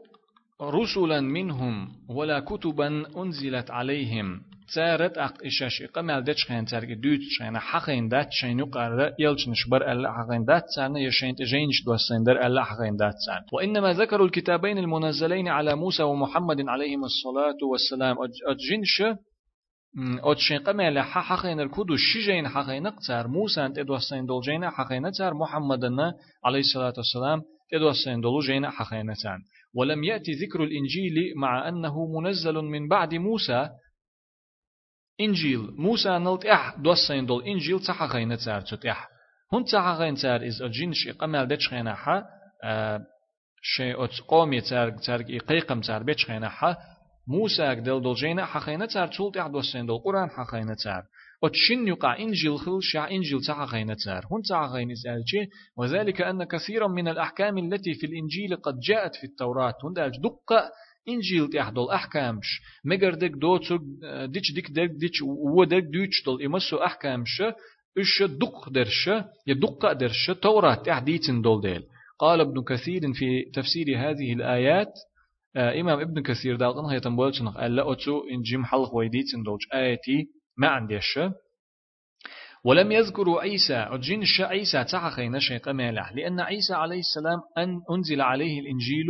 رسلا منهم ولا كتبا أنزلت عليهم. تارت أق إشاش إقامل دتش خين تارك دوت شين حقين دات شين يقرر يلش نشبر ألا حقين دات سان يشين تجينش دوسين در ألا حقين دات سان. وإنما ذكروا الكتابين المنزلين على موسى ومحمد عليهم الصلاة والسلام. أجنش أتشين قمل حقين الكدو شجين حقين قتار. موسى أنت دوسين دولجين حقين تار. محمدنا عليه الصلاة والسلام تدوسين دولو جينا حقينتان ولم يأتي ذكر الإنجيل مع أنه منزل من بعد موسى. إنجيل موسى نلت إح دوسين دول. إنجيل تحقين تار تت إح. هون تحقين تار إز أجين شي قمال دتش خينا حا. شيء أت قومي تار تار إقيقم تار بيتش خينا حا. موسى دل دول جينا حقين تار تولت إح دوسين دول. قرآن حقين تار وتشن يقع إنجيل خل شع إنجيل تاع غينتار هون تاع غينتار وذلك أن كثيرا من الأحكام التي في الإنجيل قد جاءت في التوراة. هون دقة إنجيل تحدل أحكامش مجر دك دوتو ديش ديك دك ديش ودك دوتش دل إمسو أحكامش إش دق درش يدق درش توراة تحديتن دول ديل. قال ابن كثير في تفسير هذه الآيات إمام ابن كثير دالقن هي تنبولشنخ ألا أتو إن جيم حلق ويديتن دولش آيتي ما عنديش ولم يذكروا عيسى الشا عيسى تعخين شيء قمالح لأن عيسى عليه السلام أن أنزل عليه الإنجيل.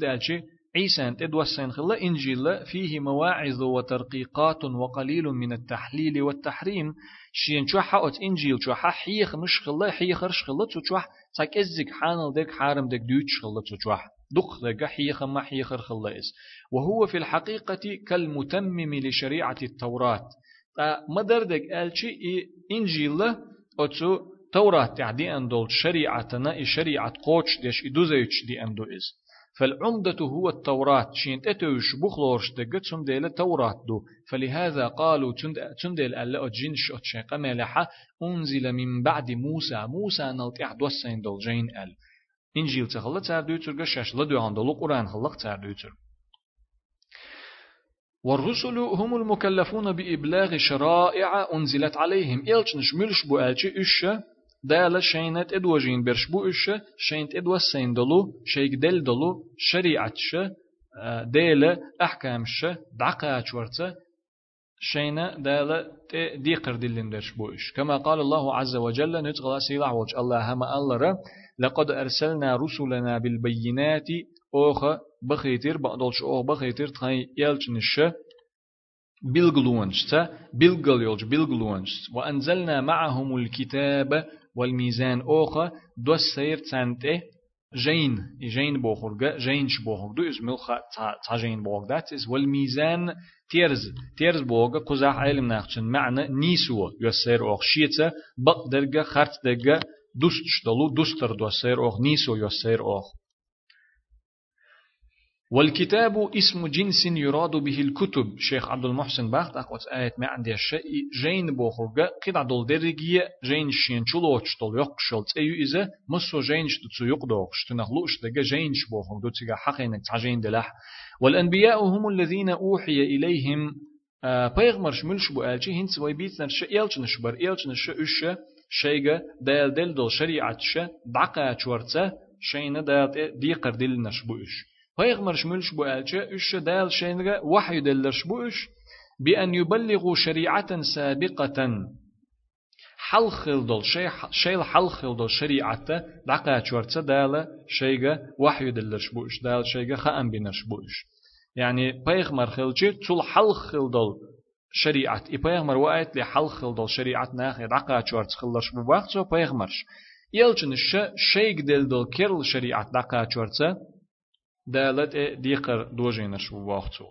دالشي عيسى أنت دوسين خلا إنجيل فيه مواعظ وترقيقات وقليل من التحليل والتحريم. شين شو حقت إنجيل شو حيخ مش خلا حيخ رش خلا شو تاك إزك حانل دك حارم دك دوتش خلا شو دق دك حيخ ما حيخ خلا إز. وهو في الحقيقة كالمتمم لشريعة التوراة. مدردك ألشي إنجيل أتسو توراة تعدي أندول شريعتنا قوش ديش دي أندو إز فالعمدة هو التوراة شين تتوش بخلورش دقت سنديل توراة دو فلهذا قالوا تنديل ألا أجينش أتشي قمالحة أنزل من بعد موسى موسى نلتع دوسين دول جين أل إنجيل تخلط تار دوتر قشاش لدو عندو قرآن خلق تار دوتر والرسل هم المكلفون بإبلاغ شرائع أنزلت عليهم. إلش نشملش بو ألشي إش؟ دالا شينت ادوجين برش بو إش؟ شينت ادوسين دلو شيك دل دلو شريعة ش ديلا أحكام ش دعقا شورتا شينا دالا ديقر دلين درش بوش كما قال الله عز وجل نتغلا سيلع وج الله هما الله لقد أرسلنا رسلنا بالبينات أوخ بخيتر بقدلش أوخ بخيتر تخي يلچنش bilguluanç تا bilgal yolcu bilguluanç وأنزلنا معهم الكتاب والميزان أوخا دو سير تانته جين جين بوخرجا جينش بوخرج دو اسمه تا جين بوخرج that is والميزان تيرز. تيرز بوغا قزاح علم ناخشن معنى نيسو يسير أوخ شيتا بق درجة خرط درجة دوست دلو دوستر دو سير أوخ نيسو يسير أوخ والكتاب اسم جنس يراد به الكتب. شيخ عبد المحسن باخت أقوت آية ما عندي الشيء جين بوخرجا قد عدل درجية جين شين شلوش تل يقشل تأيو إذا مسو جين شتو يقدوش تنخلوش دقا جين شبوخرج دو تيجا حقينك تعجين دلح. والأنبياء هم الذين أوحي إليهم بيغمرش ملش بو آلشي هنس وي بيتنا ش إلش نشبر إلش نش إش شيغا دال دل دل شريعة ش دعقا شورتا شينا دال ديقر دل نشبو إش Peygamber şmülş bu elçe üç del şeyine vahiy dellerş bu üç بأن يبلغوا شريعة سابقة حلخل دول شيء شيء حلخل دول شريعة دقا شورتة دالة شيء وحي دلش بوش دال شيء خام بنش بوش يعني بيغمر خلجي تول حلخل دول شريعة إي بيغمر وقت لي حلخل دول شريعة ناخي دقا شورت خلش بوقت سو بيغمرش يلچن شيء دل دول كيرل شريعة دقا شورتة دالت ديقر دوجينش وواختو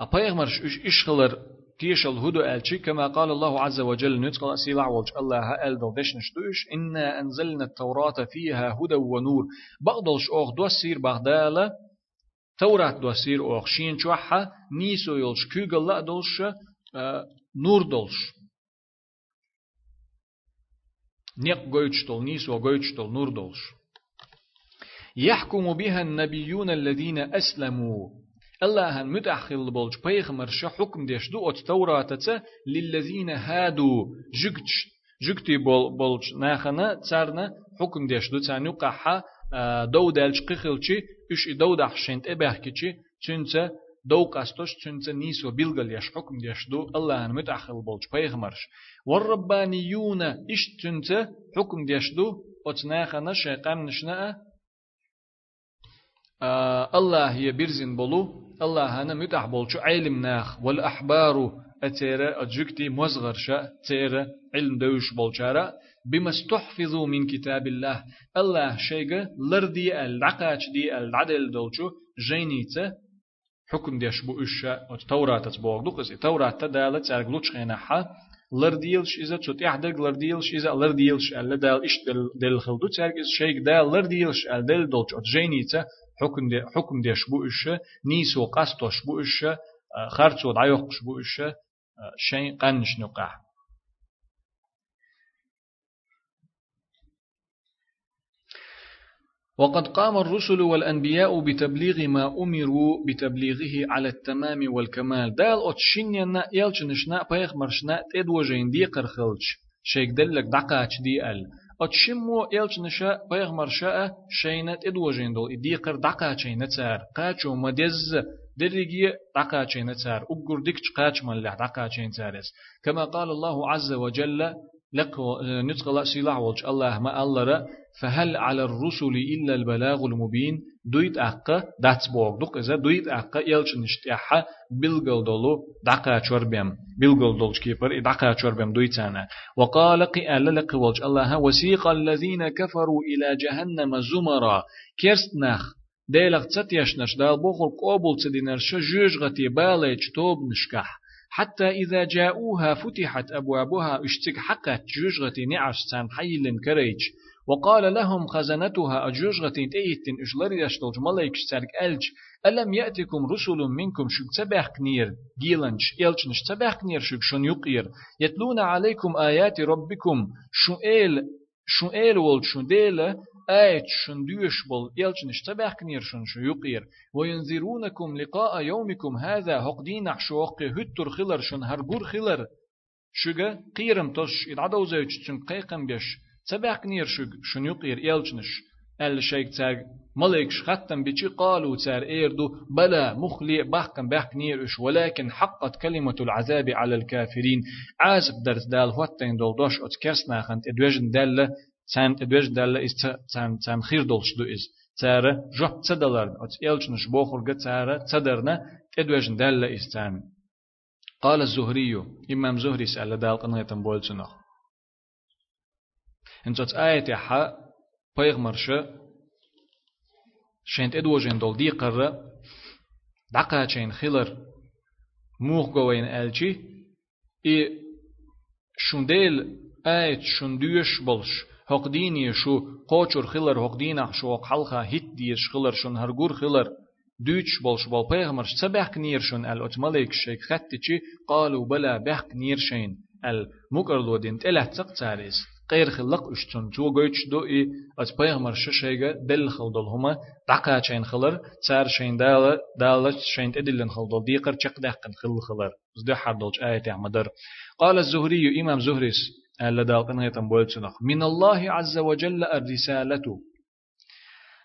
أبيغمرش إش إشخلر تيش الهدو ألشي كما قال الله عز وجل نتقل سيلع والج الله ألدل دشنش دوش إنا أنزلنا التوراة فيها هدى ونور بغدلش أوخ دوسير بغدالة توراة دوسير أوخ شين شوحة نيسو يلش كيغل لا دلش آه نور دلش نيق goyçtol, niso goyçtol, nur dolş. يحكم بها النبيون الذين أسلموا. الله هن متأخل بولج بيغمر شا حكم ديش دو ات توراة للذين هادوا جكتش جكتي بول بولج ناخنا تسارنا حكم ديش دو تسانيو قحا دو دالج قخلچي اش دو دحشنت ابهكچي تنسى دو قاستوش تنسى نيسو بيلغل يش حكم ديش دو. الله هن متأخل بولج بيغمرش والربانيون اش تنسى حكم ديش دو؟ ات ناخنا شيقام نشنا الله هي برزن بولو. الله هنا متح بولشو. علم ناخ. والأحبار أتيرا أجكتي مزغر شا تيرا علم دوش بولشارا بما استحفظوا من كتاب الله. الله شيغا لردي العقاش دي العدل دولشو. جينيتا حكم ديش بو إشا. التوراة تبوغ دوقس التوراة تدالة تارغلوش خيناحا لرديلش إذا تشوت يحدق. لرديلش إذا لرديلش ألا دال إش دل خلدو تارغز شيغ دال. لرديلش أل دل دولش جينيتا حكم دي حكم ديش بو إش نيسو قصتوش بو إش خرچو دعيوقش بو إش شيء قنش نقع وقد قام الرسل والأنبياء بتبليغ ما أمروا بتبليغه على التمام والكمال. دال أتشينينا يلچنشنا بيغمرشنا تدوجين دي قرخلش. شيك دلك دقاش دي أل. أتشمو إلش نشا بيغمر شاء شينت إدوجين دول إديقر دقا شينت سار قاچو مدز درجي دقا شينت سار أقر ديكش قاچ من لح دقا شينت سارس كما قال الله عز وجل لق نتقل سلاح والج الله ما الله فهل على الرسل إلا البلاغ المبين؟ دويت أقا دات بوغ. دوك إذا دويت أقا يلش نشتيحا بلغل دولو دقا چوربيم. بلغل دولش كيبر دقا چوربيم دويتانا. وقال قئال لك والج الله وسيق الذين كفروا إلى جهنم زمرا. كيرستناخ ديلغ تساتيشنش دال بوخل قوبل تدينرش جوجغتي باليج توب نشكح. حتى إذا جاءوها فتحت أبوابها اشتك حقت جوجغتي نعش سان حيل كريج. وقال لهم خزنتها أجوجغتين تيتن إشلري يشتلج ملايك سارك ألج. ألم يأتكم رسل منكم شك تباح كنير جيلنش إلجنش تباح كنير شك شن يقير. يتلون عليكم آيات ربكم. شو إل شو آيات شن ديوش بول إلجنش تباح كنير شن شو يقير. وينذرونكم لقاء يومكم هذا هقدين حشوق هتر خلر شن هرجور خلر. شجا قيرم إدعدو زيوش تسن قيقم بيش. تبعك نير شج شن يقير إلجنش أل شيك تاج ملك شختم بيجي قالوا تار إيردو بلا مخلي بحكم بحك نيرش ولكن حقت كلمة العذاب على الكافرين. عازب درس دال هوتين دول دوش أت كرسنا خنت إدوجن دال تام إدوجن دال إس تام تام خير دولش دو إز تار جوب تدلر أت إلجنش بوخر قد تار تدرنا إدوجن دال إس تام قال الزهري إمام زهري سأل دال قنية بولتنخ انتو آية حق پیغمبرشه شنت ادوجن دول دي قرة دقا چين خلر موخ گوين الچي اي شنديل آيت شندوش بلش حق ديني شو قوچور خلر حق دينه شو حلقه هيت ديش خلر شن هرگور خلر دوتش بولش بول پیغمبر سبح نير شن ال اتملك شيك خطتي قالوا بلا بحق نير شين ال مقرلو دين تلات تق تاريس غير خلق اشتون تو گوچ دو ای از پیغمبر ششیگا دل خلدل هما دقا چین خلر تار شین دال دال شین ادلن خلدل ديقر چق دقن خل خلر زده حردلج آية عمدر قال الزهري إمام زهريس ألا دالقن هيتم بولتنخ من الله عز وجل الرسالة.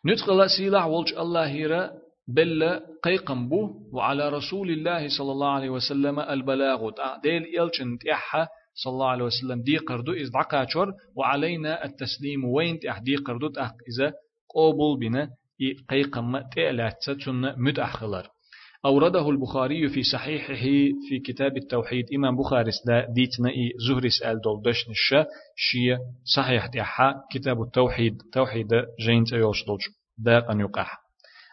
ندخل سيلع ولج الله هيرا بل قيقم بو وعلى رسول الله صلى الله عليه وسلم البلاغ ديل يلچن تيحا صلى الله عليه وسلم. دي قردو إذ دعكاتشور وعلينا التسليم وين تأح دي قردو تأح إذا قوبل بنا. قيقم تألات تن متأخلر أورده البخاري في صحيحه في كتاب التوحيد إمام بخاري ديتنا إي زهري سأل دول دشن الشا شيا صحيح تأحا كتاب التوحيد توحيد جين تيوش دولج داق أن يقح.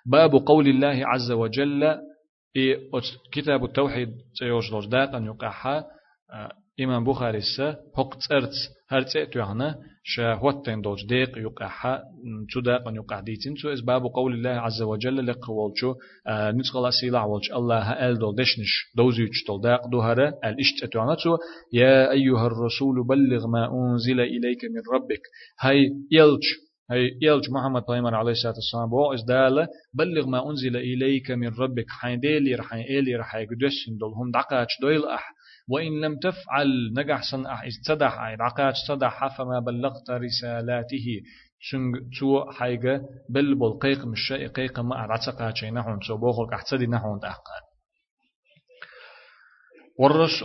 باب قول الله عز وجل كتاب التوحيد تيوش دولج داق أن يقح. إمام بخاري سا حق ترت هر تأتو هوتين دوج ديق يقع تو داق يقع ديتين تو إز باب قول الله عز وجل لقوال شو آه نتقل سيلا والش الله هأل دول دشنش دوزيوش دول داق دوهرة الاشت أتو عنا تو يا أيها الرسول بلغ ما أنزل إليك من ربك. هاي يلش هاي يلج محمد بيمر عليه الصلاة والسلام بو إز دالة بلغ ما أنزل إليك من ربك. حين ديلي رحين إيلي رحين قدسين دول هم دويل أح وإن لم تفعل نجح صنع استدح عقاج صدح فما بلغت رسالاته. تو حاجة بل بل قيق مش قيق ما أرعتقا شيء نحون سو بوخل كحتدي نحون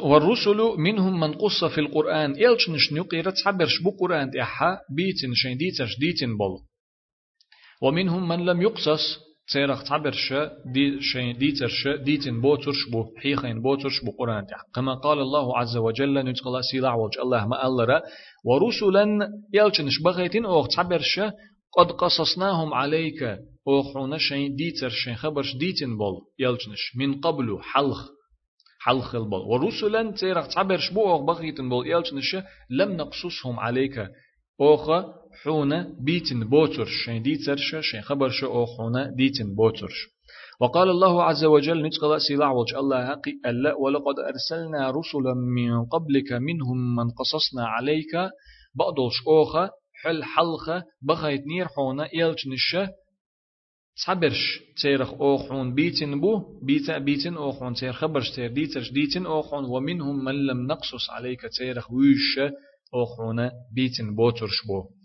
والرسل منهم من قص في القرآن. إلش نش نقيرت حبرش بو قرآن إحا بيتن شين ديتن ومنهم من لم يقصص تيرخ تعبر ش دي شين دي ترش دي تن بوترش بو حيخين بوترش بو قرآن كما قال الله عز وجل نتقل سيلا وجه الله ما ألرا ورسلا يلچنش بغيتين أوخ تعبر ش قد قصصناهم عليك. أوخونا شين دي ترشين خبرش دي تن بول. يلچنش من قبل حلخ. حلخ البول. ورسلا تيرخ تعبرش بو؟ أوخ بغيتين بول. يلچنش لم نقصصهم عليك. أوخ حونا بيتن بوترش شين ديترش شين خبرش أو حونا ديتن بوترش وقال الله عز وجل نتقل سيلاع وجه الله حقي ألا ولقد أرسلنا رسلا من قبلك منهم من قصصنا عليك بعضوش أوخا حل حلخة بغيت نير حونا إيلج نشة صبرش تيرخ أوخون بيتن بو بيتا بيتن أوخون تير خبرش تير ديترش ديتن أوخون ومنهم من لم نقصص عليك تيرخ ويش أوخون بيتن بوترش بو.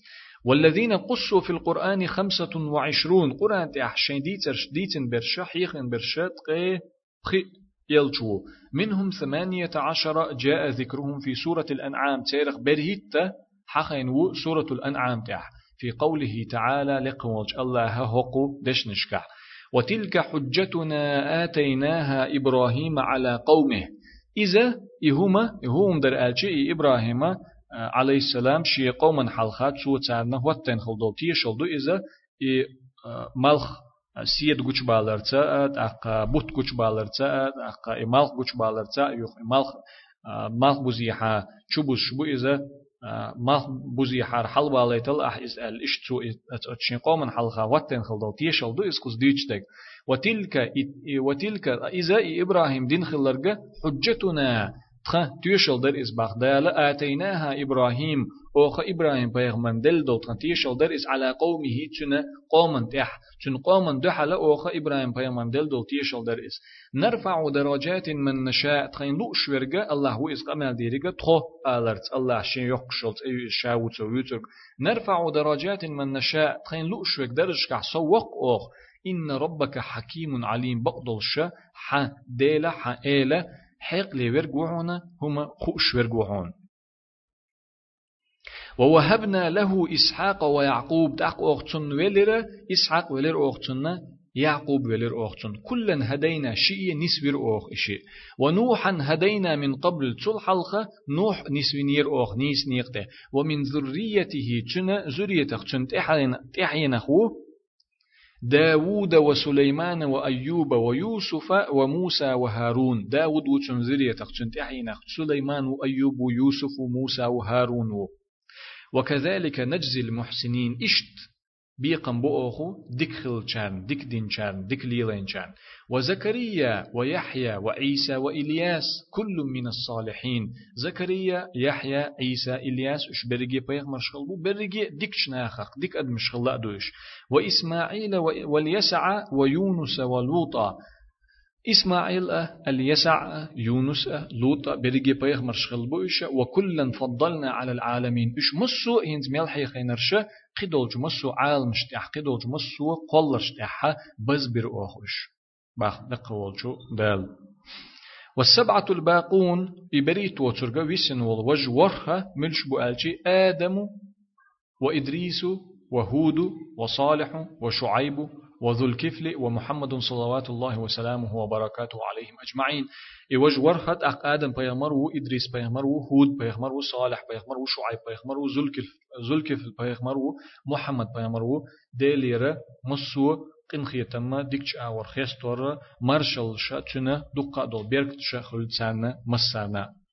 والذين قصوا في القرآن خمسة وعشرون. قرآن تحشين ديترش ديتن برشا حيخن برشا تقي بخي يلجو. منهم ثمانية عشر جاء ذكرهم في سورة الأنعام. تاريخ برهيت حخين و سورة الأنعام تاح في قوله تعالى لقوج الله هقو دشنشكا وتلك حجتنا آتيناها إبراهيم على قومه. إذا إهما إهم در ألشي إبراهيم عليه السلام شي قوما حلخات شو تعرنا هو تن خلدو. تي شلدو إذا إي ملخ سيد گوچ بالرتا اق بوت گوچ بالرتا اق ملخ گوچ بالرتا يخ ملخ ملخ بوزيحا چوبوس شبو إذا ملخ بوزيحا حل باليتل أح إز ال إشتو أتشين قوما حلخا واتن خلدو. تي شلدو إز قص ديچتك وتلك وتلك إذا إبراهيم دين خلرجة حجتنا تخ تيشل در إز بغدال آتيناها إبراهيم أوخ إبراهيم بيغمن دل دو تخ تيشل در إز على قومه تنا قومن تح تن قومن دحل أوخ إبراهيم بيغمن دل دو تيشل در إز. نرفع درجات من نشاء تخين لو شورغا الله هو إز قمل ديرغا تخو آلرت. الله شين يقشلت أي شاوت ويترك نرفع درجات من نشاء تخين لو شورغ درج كحسوق أوخ إن ربك حكيم عليم. بقدلش ح ديلا ح إيلا حق لي ورقوعون هما خوش ورقوعون ووهبنا له إسحاق ويعقوب تاق أختن ولر إسحاق ولر أختن يعقوب ولر أختن كلا هدينا شيء نسبر أخ إشي. ونوحا هدينا من قبل تل حلقة نوح نسبنير أخ نيس نيقته. ومن ذريته تنا ذريته تن تحين خو داود وسليمان وأيوب ويوسف وموسى وهارون. داود وتنزرية تخشنت أحينا سليمان وأيوب ويوسف وموسى وهارون. وكذلك نجزي المحسنين. إشت. بيقم بؤخو ديك خلچان ديك دينچان ديك ليلينچان وزكريا ويحيى وعيسى وإلياس كل من الصالحين. زكريا يحيى عيسى إلياس إش برجي بيغ مرشغل بو؟ برجي ديك شناخق ديك أد مشغل دوش وإسماعيل واليسع ويونس ولوطا. إسماعيل اليسع يونس لوط برجي بيغ مرشغل بوش وكلا فضلنا على العالمين. إش مسو هنز ملحي خينرشة قدولج مسو عالم شتاح قدولج مسو شتاح بزبر أخوش باخ نقولجو دال والسبعة الباقون إبريت وترجع ويسن والوج ورها ملش بؤالجي آدم وإدريس وهود وصالح وشعيب وذو الكفل ومحمد صلوات الله وسلامه وبركاته عليهم أجمعين. إيوج ورخت أق آدم بيغمر و إدريس بيغمر و هود بيغمر و صالح بيغمر و شعيب بيغمر و ذو الكفل بيغمر و محمد بيغمر و ديلير مسو قنخية تم ديكش آور خيستور مرشل شا تنا دقا دول بيركت شا خلتسانا مسانا.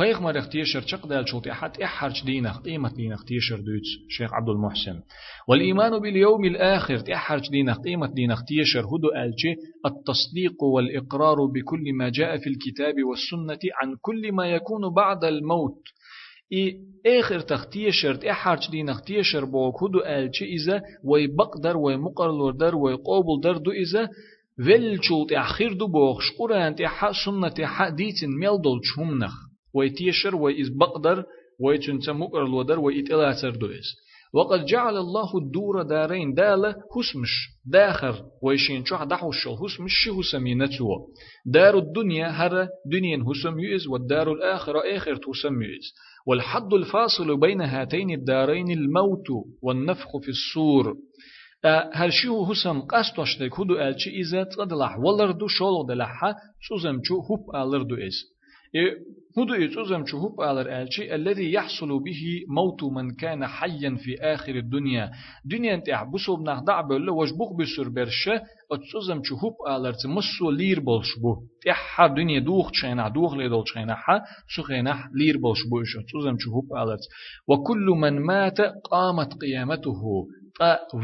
بيغمر اختيشر چق دال شوتي حت احرج دينخ قيمة دينخ تيشر دوتش شيخ عبد المحسن والإيمان باليوم الآخر تحرج دينخ قيمة دينخ تيشر هدو ألشي التصديق والإقرار بكل ما جاء في الكتاب والسنة عن كل ما يكون بعد الموت إي آخر تختيشر تحرج دينخ تيشر بوك هدو ألشي إذا ويبقدر ويمقرلور در ويقوبل در دو إذا ولشوت أخير دو بوخش قرآن تحا سنة تحا ديتن ميل شمنخ ويتيشر ويز بقدر ويتنسى مقر الودر ويتلاتر دويس وقد جعل الله الدور دارين دالة هسمش داخر ويشين شو دحوش هسمش شي هسمينتو دار الدنيا هر دنيا هسم يئز والدار الآخرة آخر تسم يئز والحد الفاصل بين هاتين الدارين الموت والنفخ في الصور. هل شو هسم قاستوشتك هدو ألشي إذا تقدلح ولردو شولو دلحا سوزم شو هوب ألردو إز هدو يتوزم شهوب على الألشي الذي يحصل به موت من كان حيا في آخر الدنيا. دنيا انت بسوب نخدع بل وجبوخ بسر برشة اتوزم شهوب على مسو لير بولشبو تحا دنيا دوخ تشينا دوخ ليدول تشينا حا سخينا لير بولشبو إيش اتوزم شهوب على وكل من مات قامت قيامته.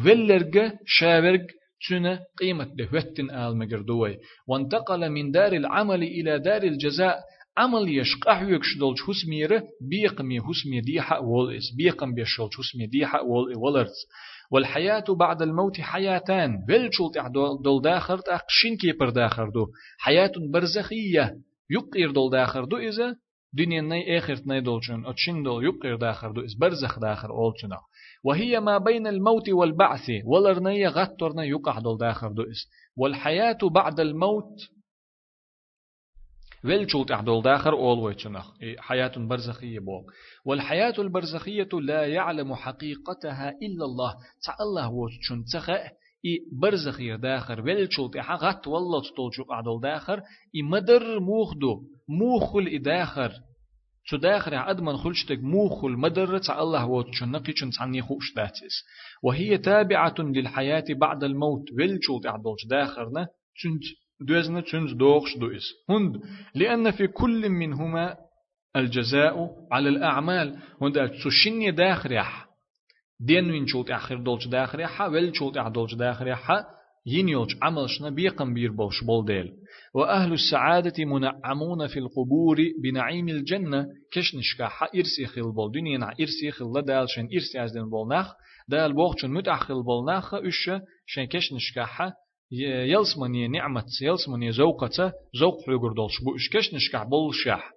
فلرج شاورج تنا قيمة دهوتن آل مجردوي وانتقل من دار العمل إلى دار الجزاء. عمل يشقح يكشدل حسميره بيقمي حسمي ديحا وول اس بيقم بيشل حسمي ديحا وول ولرز والحياة بعد الموت حياتان بلشلت دول داخر تقشين كيبر داخر دو حياة برزخية يقير دول داخر دو إذا دنيا ناي آخرت ناي دولشن أتشين دول يقير داخر دو إز برزخ داخر أولشنا وهي ما بين الموت والبعث ولرنية غطرنا يقع دول داخر دو إز والحياة بعد الموت ولشوت أحدول داخر أول ويتشنخ حياة برزخية بوك والحياة البرزخية لا يعلم حقيقتها إلا الله. تع الله وتشن تخ إي برزخية داخر. ولشوت غت والله تطولشوك أحدول داخر إي مدر موخدو موخل إداخر شو داخل أدمن خلشتك موخل مدر تع الله وتشن نقي شن تعني خوش داتس وهي تابعة للحياة بعد الموت. ولشوت أحدول داخرنا شنت دوزنا تشنز دوغش دوئس هند لأن في كل منهما الجزاء على الأعمال. هند تشني داخر يح دين وين شوت آخر دولش داخر يح ول شوت آخر دولش داخر يح ينيوش عملشنا بيقم بير بولش بولديل. وأهل السعادة منعمون في القبور بنعيم الجنة. كشنشكا حا إرسي خل بول دنيا إرسي خل دالشن إرسي أزدن بولناخ. دال بوغشن متأخل بولناخ. إش شن كشنشكا حا يلسمني نعمة يلسمني زوقة زوق حلقر دولش بو إش كشنشكا بولشاح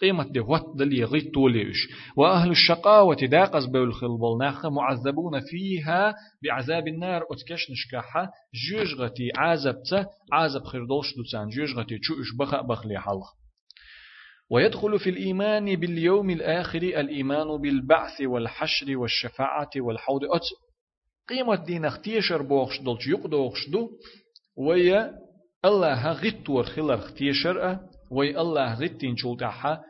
قيمة دي وات دلي غيت توليش وأهل الشقاوة داقز بول خلبل معذبون فيها بعذاب النار أتكش نشكاحة جوجغتي عذبت عذب خردوش دوتان. جوجغتي تشوش بخ بخلي حلق. ويدخل في الإيمان باليوم الآخر الإيمان بالبعث والحشر والشفاعة والحوض. أت قيمة دين اختيشر بوخش دولش يقدوخش دو ويا الله غيتور خلر اختيشر وي الله غتين شولتاحا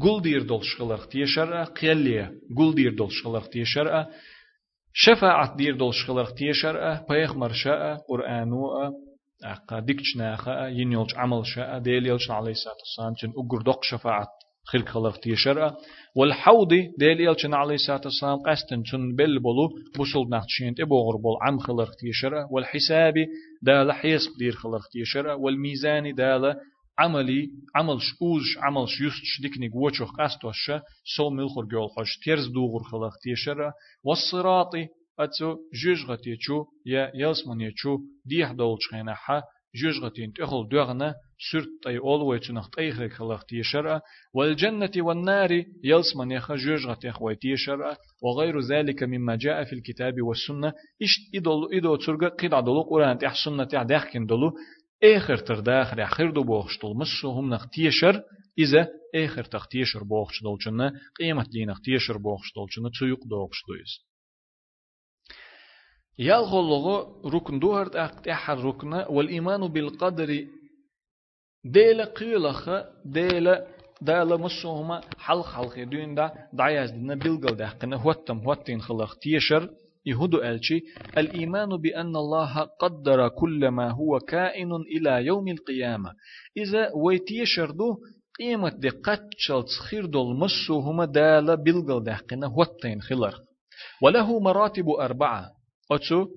قول دير دول شخلق تيشرع قيلية قول دير دول شخلق تيشرع شفاعة دير دول شخلق تيشرع بيخمر شاء قرآنو أقا ديكشناخا ينيولش عمل شاء ديليلش عليه الصلاة والسلام تن أقر دق شفاعة خلق خلق والحوض ديليلش عليه الصلاة والسلام قستن تن بل بلو بوصل نحتشين تبوغر بول عم خلق تيشرع والحساب دال حيس دير خلق تيشرع والميزان دال عملي عمل شوز عمل شيوست شديكنيك وچوخ قاستوش سو ملخور جول خوش تيرز دوغور خلق تيشرا والصراطي أتو جوجغتي چو يا يلسمني چو ديح دولش خينا حا جوجغتين تخل دوغنا سرت أي أولوي تنخ تأيخ خلق تيشرا والجنة والنار يلسمني خا جوجغتي خوي تيشرا وغير ذلك مما جاء في الكتاب والسنة. إشت إدول إدو ترغ قيد عدلو قرآن تح سنة تح داخكين دلو. آخر تر داخل آخر دو بوخشتل مسو هم نخ تيشر. إذا آخر تخ تيشر بوخشتل جنة قيمة دي نخ تيشر بوخشتل جنة تيوق دوخشتل يالغلغو ركن دوهرت أقت أحد ركن والإيمان بالقدر ديل قيلخ ديل دالا مسوهما حلق حلق دين دا دعياز دينا بلغل دا قنا هوتم هوتين خلق تيشر يهدو ألشي. الإيمان بأن الله قدر كل ما هو كائن إلى يوم القيامة. إذا ويتيشردو قيمة دي قتشل تخير دول مسو هما دالا بلغل دهقنا هوتين خلر وله مراتب أربعة. أتسو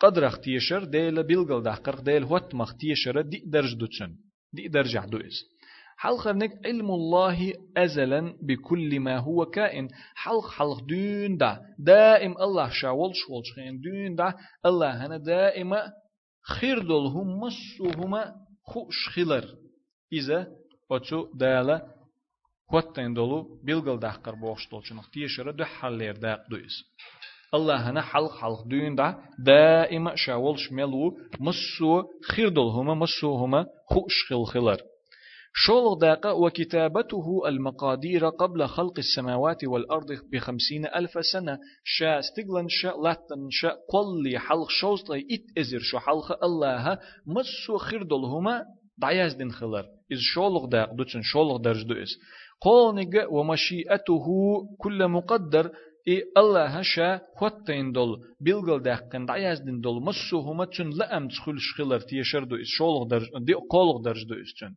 قدر اختيشر ديلا بلغل دهقر ديل هوت مختيشر دي درج دوتسن دي درجع دوئز حلق نك علم الله أزلا بكل ما هو كائن حلق حلق دون دا دائم الله شاول شول شخين دون دا الله هنا دائما خير دول هم مسوهما خوش خلر إذا أتو دالا هوتين دولو بلغل داقر بوش دولشنخ تيشر دو حلير داق دويس الله هنا حلق حلق دون دا دائما شاول شملو مسو خير دول هما مسوهما خوش خل خلر شول داقة وكتابته المقادير قبل خلق السماوات والأرض بخمسين ألف سنة شا استقلن شا لاتن شا قل حلق شوز إت إزر شو حلق الله مسو خردلهما دعياز دين خلر إز شولغ داق دوتن شولغ درج دو إز قولنق ومشيئته كل مقدر إي الله شا خوتين دول بيلغل داقن دعياز دين دول مسو هما تن لأم تخل شخلر تيشر دو إز شولغ درج دي قولغ درج دو إز تن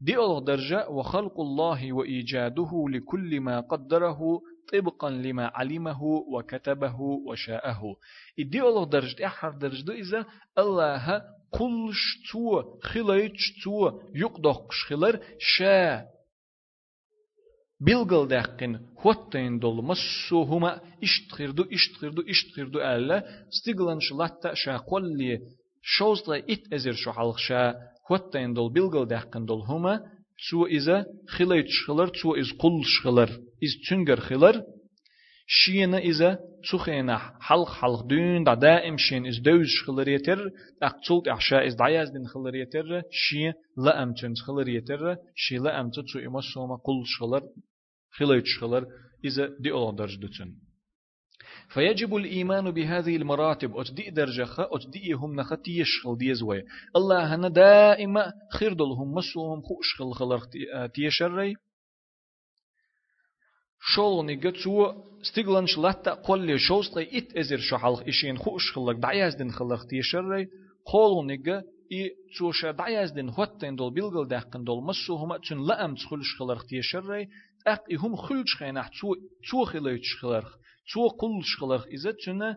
دي أول درجة وخلق الله وإيجاده لكل ما قدره طبقا لما علمه وكتبه وشاءه دي أول درجة أحر درجة إذا الله كل شتو خلايت شتو يقدق خلر شاء Bilgıl dəqqin hotteyn dolmas şuhuma iştkirdu iştkirdu iştkirdu elle stiglan şlatta şa qolli şozla it ezir şu halxşa hotteyn dol bilgıl dəqqin dol huma çu izə xilay çıxılır شينا إذا تسخينا حلق حلق دون دا دائم شين إز دوز شخلر يتر أقتلت أحشاء إز دعياز دين خلر يتر شي لا أم تنز خلر يتر شي لا أم تسو إما سوما قل شخلر خليت شخلر إذا دي أولا درج دتن. فيجب الإيمان بهذه المراتب. أتدي درجة أتدي هم نختي يشغل ديزوي الله هنا دائما خير دلهم مسوهم خوش خل خلق تيشري شولني جتسو ستيغلانش لاتا قولي شوستي ات ازر شو حلق اشين خوش خلق دعياز دين خلق تيشري قولني جا i tsoša dajazdin hotten dol bilgel dakken dol masso huma tsun laam tschulsch gelerg tiesherrei aq i hum khulsch geinach tsu tsu geleuch gelerg تشو قل شخلق إذا تشنا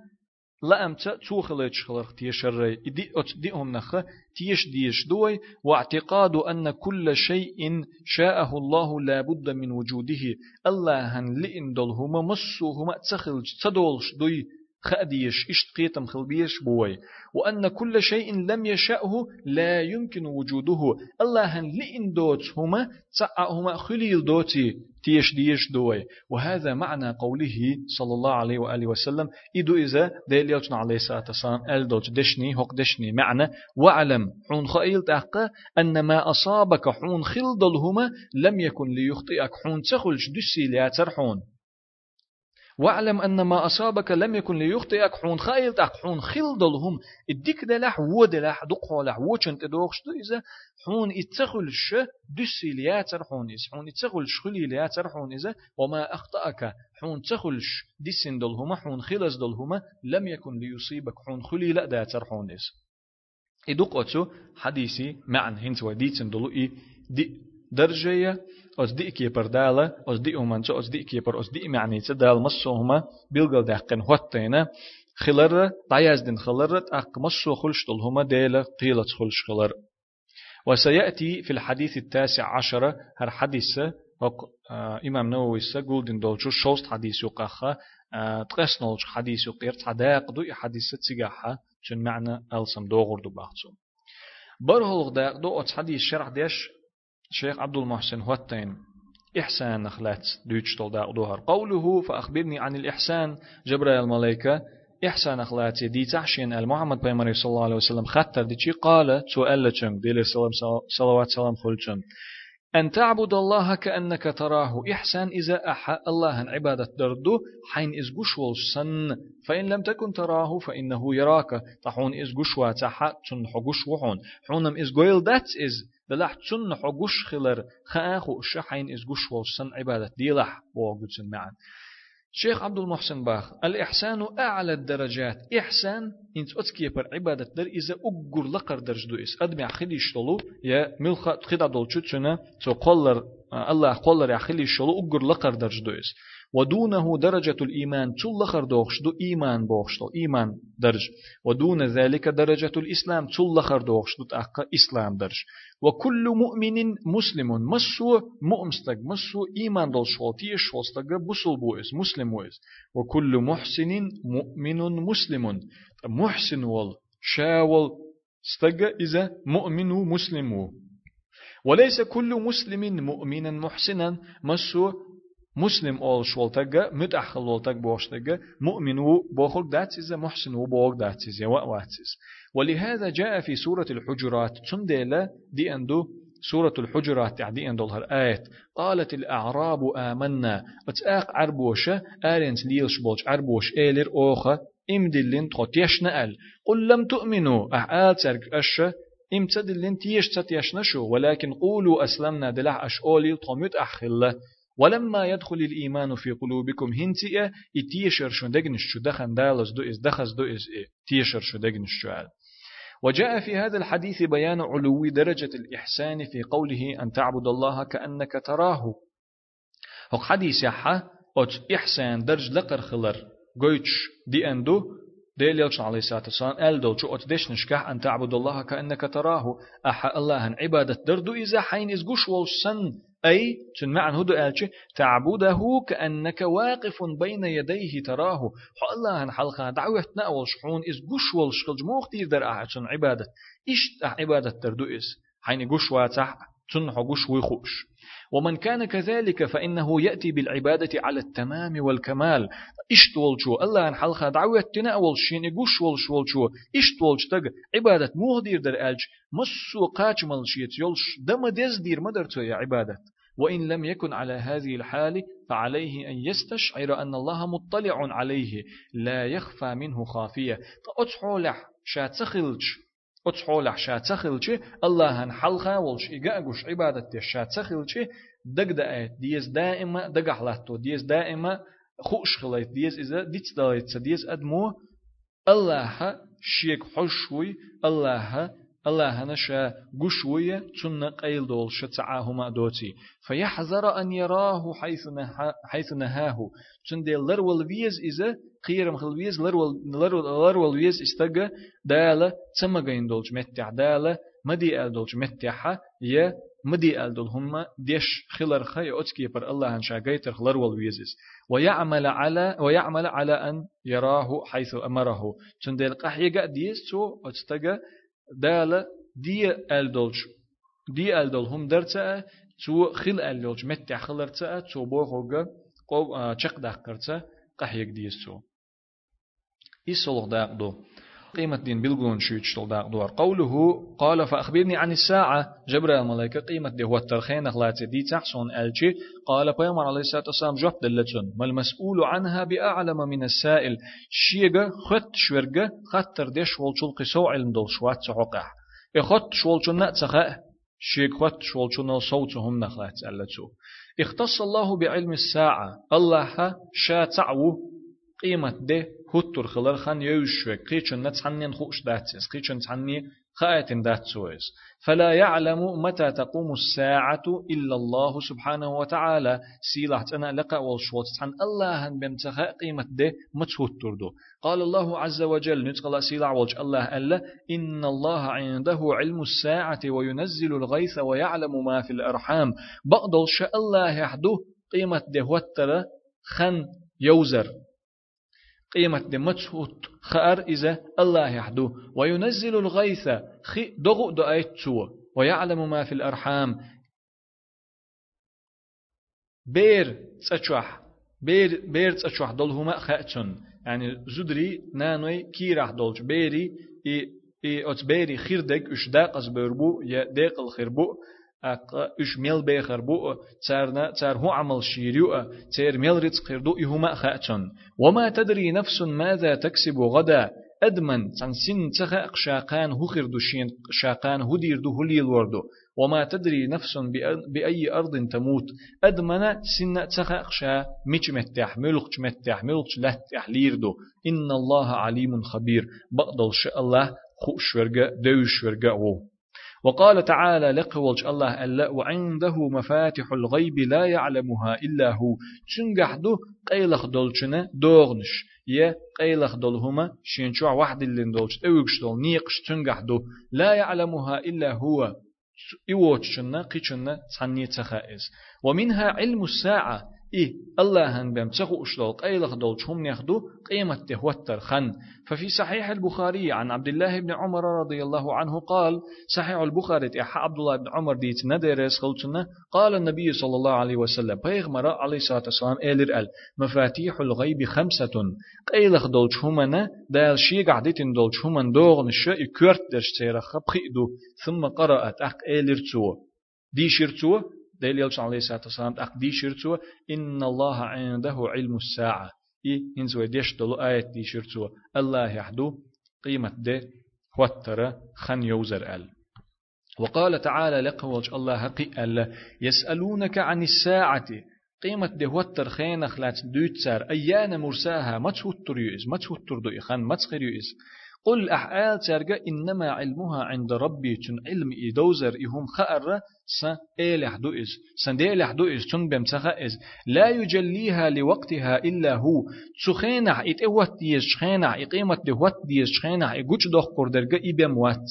لا أمتا توخلج خلق تيشر دي أت ديهم نخ تيش ديش دوي. واعتقاد أن كل شيء شاءه الله لا بد من وجوده. الله هن لئن دلهما مسوهما تسخلج تدولش دوي. خأديش إشت قيتم خلبيش بوي. وأن كل شيء لم يشأه لا يمكن وجوده. الله لئن دوت هما هما خليل دوتي تيش ديش دوي. وهذا معنى قوله صلى الله عليه وآله وسلم إدو إذا ديل يوتنا عليه الصلاة والسلام أل دوت دشني هق دشني. معنى واعلم حون خيل تحقى أن ما أصابك حون خلدل هما لم يكن ليخطئك حون تخلش دسي لياتر حون. واعلم أن ما أصابك لم يكن ليخطئك. حون خايل تاق حون خلدلهم الديك دلح ودلح دقولح وچنت دوغش إذا حون اتخلش دسي لياتر حون إذا. حون اتخلش خلي لياتر حون إذا. وما أخطأك. حون تخلش دسين دلهما حون خلص دلهما لم يكن ليصيبك. حون خلي لا داتر حون إذا. إدوق أتو حديثي معن هنت وديتن دلو إي دي درجة أز دي كي بر دالة أز دي أمان أز دي كي بر أز دي معني تدال مصوهما بيلغل دهقن هوتينا خلر دين خلر أق مصو خلش هما ديلة قيلة خلش خلر. وسيأتي في الحديث التاسع عشر هر حديث آه إمام نووي سقول دين دولشو شوست حديث يقاخا آه تقس نولش حديث يقير تعداق دو حديث تسيقاحا شن معنى ألسم دوغر دو باحتو برهلغ دو أتس حديث شرح ديش شيخ عبد المحسن هوتين إحسان نخلات دوتش طول دوهر قوله فأخبرني عن الإحسان جبريل الملائكة إحسان أخلاتي دي تحشين المحمد بيمري صلى الله عليه وسلم خطر دي قال سؤال لچم دي صلوات سلام خلچم أن تعبد الله كأنك تراه إحسان إذا أحى الله عبادة دردو حين إزقش والسن فإن لم تكن تراه فإنه يراك. تحون إزقش واتحا تنحقش وحون حونم إزقويل دات إز دلح تن حقوش خلر خاخو شحين إز قش والسن عبادة ديلح وقدسن معا شيخ عبد المحسن باخ الإحسان أعلى الدرجات. إحسان إنت أتكي بر عبادة در إذا أقر لقر درج إس أدمع خلي شلو يا ملخ خدا دول تشتنا تو قلر الله قلر يا خلي شلو أقر لقر درج إس ودونه درجة الإيمان تل خر دوخش دو إيمان بوخش دو إيمان درج. ودون ذلك درجة الإسلام تل خر دوخش دو تأقى إسلام درج. وكل مؤمن مسلم. مسو مؤمستق مسو إيمان دل شوطي شوستق بسل بوئس مسلم وئس وكل محسن مؤمن مسلم. محسن وال شاول استق إذا مؤمن مسلم. وليس كل مسلم مؤمنا محسنا مسو مسلم أول شولتجا متأخل ولتج بوشتجا مؤمن بوخل داتسيز محسن وبوغ داتسيز واتسيز ولهذا جاء في سورة الحجرات تندل دي أندو سورة الحجرات تعدي أندو هر آية قالت الأعراب آمنا أتأق عربوشة آرنس ليلش بولش عربوش إيلر أوخة إمدلين تخطيش نقل قل لم تؤمنوا أحآل ترك أشة إمتدلين تيش تتيش نشو ولكن قولوا أسلمنا دلع أش أولي طمت أحخلة ولما يدخل الإيمان في قلوبكم هنتئة إتيشر شو دقنش شو دخن دالس دو إز دخز دو إز إيه تيشر شو دقنش شو عال وجاء في هذا الحديث بيان علو درجة الإحسان في قوله أن تعبد الله كأنك تراه. هق حديث يحا أت إحسان درج لقر خلر قويتش دي أندو ديل يلش عليه الصلاة والسلام قال دول شو أتدش نشكح أن تعبد الله كأنك تراه. أحا الله عبادة دردو إذا حين إزقوش والسن أي تنمعن هدو ألش تعبده كأنك واقف بين يديه تراه. حو الله هن حلقة دعوة نأول شحون إز قش والشقل موخ دير در أحسن عبادة. إشت عبادة تردو إز حين قش واتح تنحو قش ويخوش. ومن كان كذلك فإنه يأتي بالعبادة على التمام والكمال. إشت والشو؟ الله أن حلقة دعوة تنأول شين إقوش والش والشو إشت والش تق عبادة مهدير در ألج. مسو قاچ ملشيت يلش دم دز دير مدر يا عبادة. وإن لم يكن على هذه الحال فعليه أن يستشعر أن الله مطلع عليه. لا يخفى منه خافية. أتحولح شاتخلج أتحولح شاتخلج الله هن حلقة والش إقاقش عبادة شاتخلج دق دقات ديز دائما دقح لاتو ديز دائما خوش خليت ديز إذا ديت دايت ديز أدمو الله شيك حشوي الله الله هنشا قشوية تن قيل دول شتعاهما دوتي. فيحذر أن يراه حيث, نها حيث نهاه. تن دي لرول ويز إذا قيرم خل ويز لرول, لرول ويز إستقى دالة تمغين دولج متع دالة مدي أل دولج متعها يه مدي أل دول هم ديش خلر خي أتكي بر الله هنشا قيتر لرول ويزيز ويعمل على ويعمل على أن يراه حيث أمره. تن دي القحيقة ديس تو أتستقى دالا دي ألدولج. دي ألدول هم درتا تو خل ألدولج. متع خلرتا تو بوغوغا قو چق داقرتا قحيق ديستو. إيسولغ داقدو قيمة دين بلغون شويتشتل داقدور قوله قال فأخبرني عن الساعة. جبر الملائكة قيمة دي هو الترخين أخلاتي دي تحسون ألشي قال بيامر عليه الصلاة والسلام جواب دلتون ما المسؤول عنها بأعلم من السائل. شيغا خط شورغا خطر ديش والشول قسو علم دول شوات سعقع إخط شولشون نأتخاء شيغ خط شولشون صوتهم نخلات ألتو اختص الله بعلم الساعة. الله شا تعو قيمة ده هتر خلال خان يوشوك قيشن نتحنين خوش داتس قيشن تحني خايت داتسويس. فلا يعلم متى تقوم الساعة إلا الله سبحانه وتعالى. سيلة أنا لقى والشوط عن الله بمتخاء قيمة ده متهتر دو. قال الله عز وجل نتقل سيلة وجه الله ألا إن الله عنده علم الساعة وينزل الغيث ويعلم ما في الأرحام. بقدل الله يحدو قيمة ده وتر خن يوزر. قيمة دمتشوت خأر إذا الله يحدو. وينزل الغيث خي دغو دعيت سوى ويعلم ما في الأرحام. بير تشوح بير بير تشوح دلهما خاتشن يعني زدري نانوي كي راح دولج بيري إي إي أتبيري بيري خير دك إش داقز بربو يا داق الخربو إش ميل بيخر بو تارنا تار هو عمل شيريو تار ميل ريتس قردو يهما خاتشن وما تدري نفس ماذا تكسب غدا أدمن تن سن تخا شاقان هو خردو شين شاقان هو ديردو هو ليل وردو. وما تدري نفس بأي أرض تموت أدمن سن تخا شا ميش متح ملقش متح ملقش لهتح ليردو. إن الله عليم خبير. بقدل شاء الله خوش ورقا دوش ورقا وو. وقال تعالى لقولج الله ألا وعنده مفاتح الغيب لا يعلمها إلا هو. تنجح دو قيلخ دولشنا دوغنش يا قيلخ دولهما شينشوع واحد اللي دولش اوكش دول نيقش تنجح دو لا يعلمها إلا هو. إيوتشنا قيشنا تصني تخائز ومنها علم الساعة. إيه الله هن بهم. تسخو أشدول قيلخ دول شهم ياخدو؟ قيمة تهوتر خن. ففي صحيح البخاري عن عبد الله بن عمر رضي الله عنه قال صحيح البخاري إحا عبد الله بن عمر ديت ندرس خلتنا قال النبي صلى الله عليه وسلم بيغمر عليه الصلاة والسلام إلر ال مفاتيح الغيب خمسة. قيلخ دول شهمنا دال شيق عدتن دول شهمن دوغن الشيء كورت درش تيرخ بخيدو ثم قرأت أق إلر تو دي شرتو ديل يلش عليه الصلاة والسلام أقدي شرتوا إن الله عنده علم الساعة. إي إنزو ديش دلو آية دي شرتوا الله يحدو قيمة دي خوتر خن يوزر أل. وقال تعالى لقوج الله قي أل يسألونك عن الساعة. قيمة ده وتر خين خلات دوتسار أيان مرساها؟ ما تهتر يؤز ما تهتر دو إخان ما تخير يؤز قل أحآل ترجع إنما علمها عند ربي تن علم إدوزر إهم خأر س إله دوئز سنديله دوئز تن بمتخئز لا يجليها لوقتها إلا هو تخينع إتوت ديز شخينع إقيمة دوت ديز شخينع إقوش دوخ قردرجا إبم وات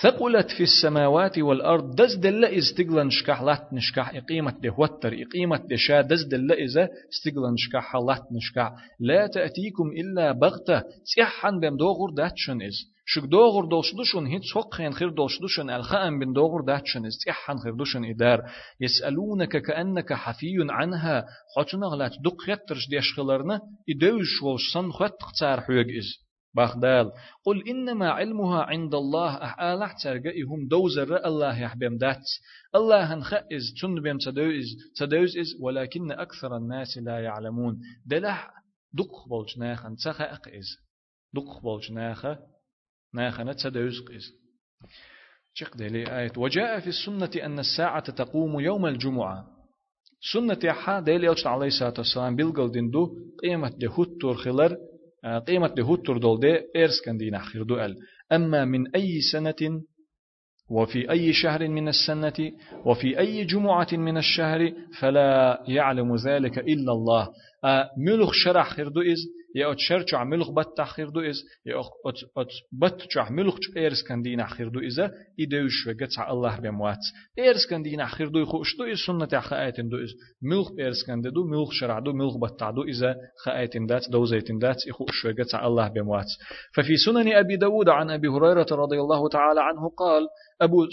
ثقلت في السماوات والأرض دز دل استقلن شكح لات نشكح إقيمة ده وتر إقيمة ده شا دز دل إذا استقلن شكح لات نشكح لا تأتيكم إلا بغتة. تيحن بم دوغر داتشن إز. شك دوغر دوشدوشن هيت سوق خين خير دوشدوشن الخام بن دوغر داتشن إز. تيحن خير دوشن إدار. يسألونك كأنك حفي عنها. حتنا غلات دق يترش ديشخلرنا إدوش وشسن خط قتار حيوغ إز. بخدال قل إنما علمها عند الله أحالح ترجئهم دوزر الله يحبم دات. الله هنخئز تن بهم تدوز تدوز إز ولكن أكثر الناس لا يعلمون. دلح دق بولج ناخن تخأق إز دق بولج ناخ ناخن تدوز إز شق دلي آية. وجاء في السنة أن الساعة تقوم يوم الجمعة. سنة يحا دلي عليه الصلاة والسلام. بلغل دندو قيمة دهوت تور خلر قيمة لهوتر دول دي إرس كان دي نحخر دو أل. أما من أي سنة وفي أي شهر من السنة وفي أي جمعة من الشهر فلا يعلم ذلك إلا الله. ملخ شرح خردو إز يا أت شرچع ملخ بت تخير دو إز يا أت أت بت چع ملخ إيرس كان دين أخير دو إذا إدوش وجتع الله بموات إيرس كان دين أخير دو يخوش دو إز سنة أخايت دو إز. ملخ إيرس كان دو ملخ شرع دو ملخ بت دو إذا خايت دات دو زيت دات يخوش وجتع الله بموات ففي سنن أبي داود عن أبي هريرة رضي الله تعالى عنه قال أبو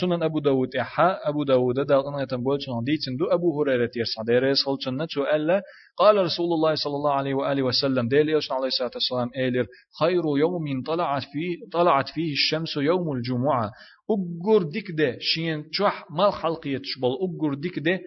سنن أبو داود إحا أبو داود دال أنا يتنبول ديتن دو أبو هريرة يرسع ديرس خلصنا ألا قال رسول الله صلى الله عليه وآله وسلم ديل يوسن عليه الصلاة والسلام إيلر خير يوم طلعت فيه طلعت فيه الشمس يوم الجمعة. أجر ديك ده شين تشح مال خلقية شبل أجر ديك ده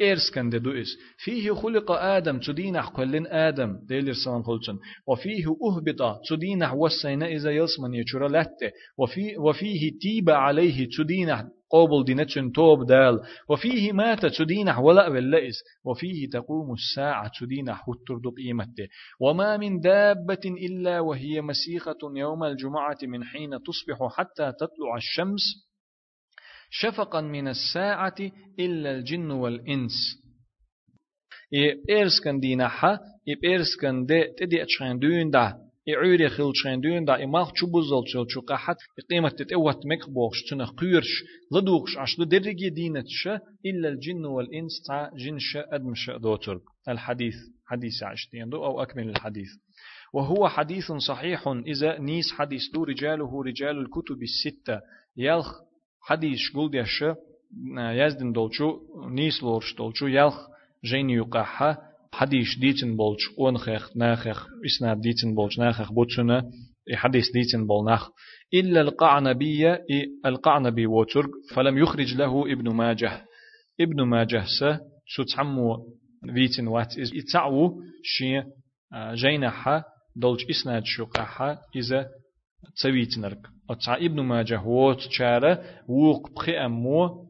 إيرسكن دوئس. فيه خلق آدم تدينح كلن آدم. ديلر سلام خلصن وفيه أهبط تدينح وسينا إذا يلسمن يشور لته. وفي وفيه تيب عليه تدينح قابل دينتشن توب دال. وفيه مات تدينح ولا باللئس وفيه تقوم الساعة تدينح وتردق قيمته وما من دابة إلا وهي مسيخة يوم الجمعة من حين تصبح حتى تطلع الشمس شفقا من الساعة إلا الجن والإنس. إيرسكن دينها إيرسكن دي تدي أتشخين دون دا إعوري خيل شخين دون دا إماخ چوبوزل چل چو قحت إقيمة تتوت مكبوخش تنخ قيرش لدوخش عشلو درجي دينتش إلا الجن والإنس تا جنش أدمش دوتر. الحديث حديث عشتين دو أو أكمل الحديث. وهو حديث صحيح. إذا نيس حديث دو رجاله رجال الكتب الستة. يلخ حديث قول ديش يزدن دولچو نيس لورش دولچو يلخ جين يقاحا حديث ديتن بولش أونخخ ناخخ إسناد ديتن بولش ناخخ بوتشنا حديث ديتن بول ناخ. إلا القعنبية القعنبي وترك فلم يخرج له ابن ماجه. ابن ماجه س ستحمو فيتن وات إز إتعو شي جينحا دولش إسناد شقاحا إذا تسويتنرك أتسع ابن ماجه ووت شارة ووق بخي أمو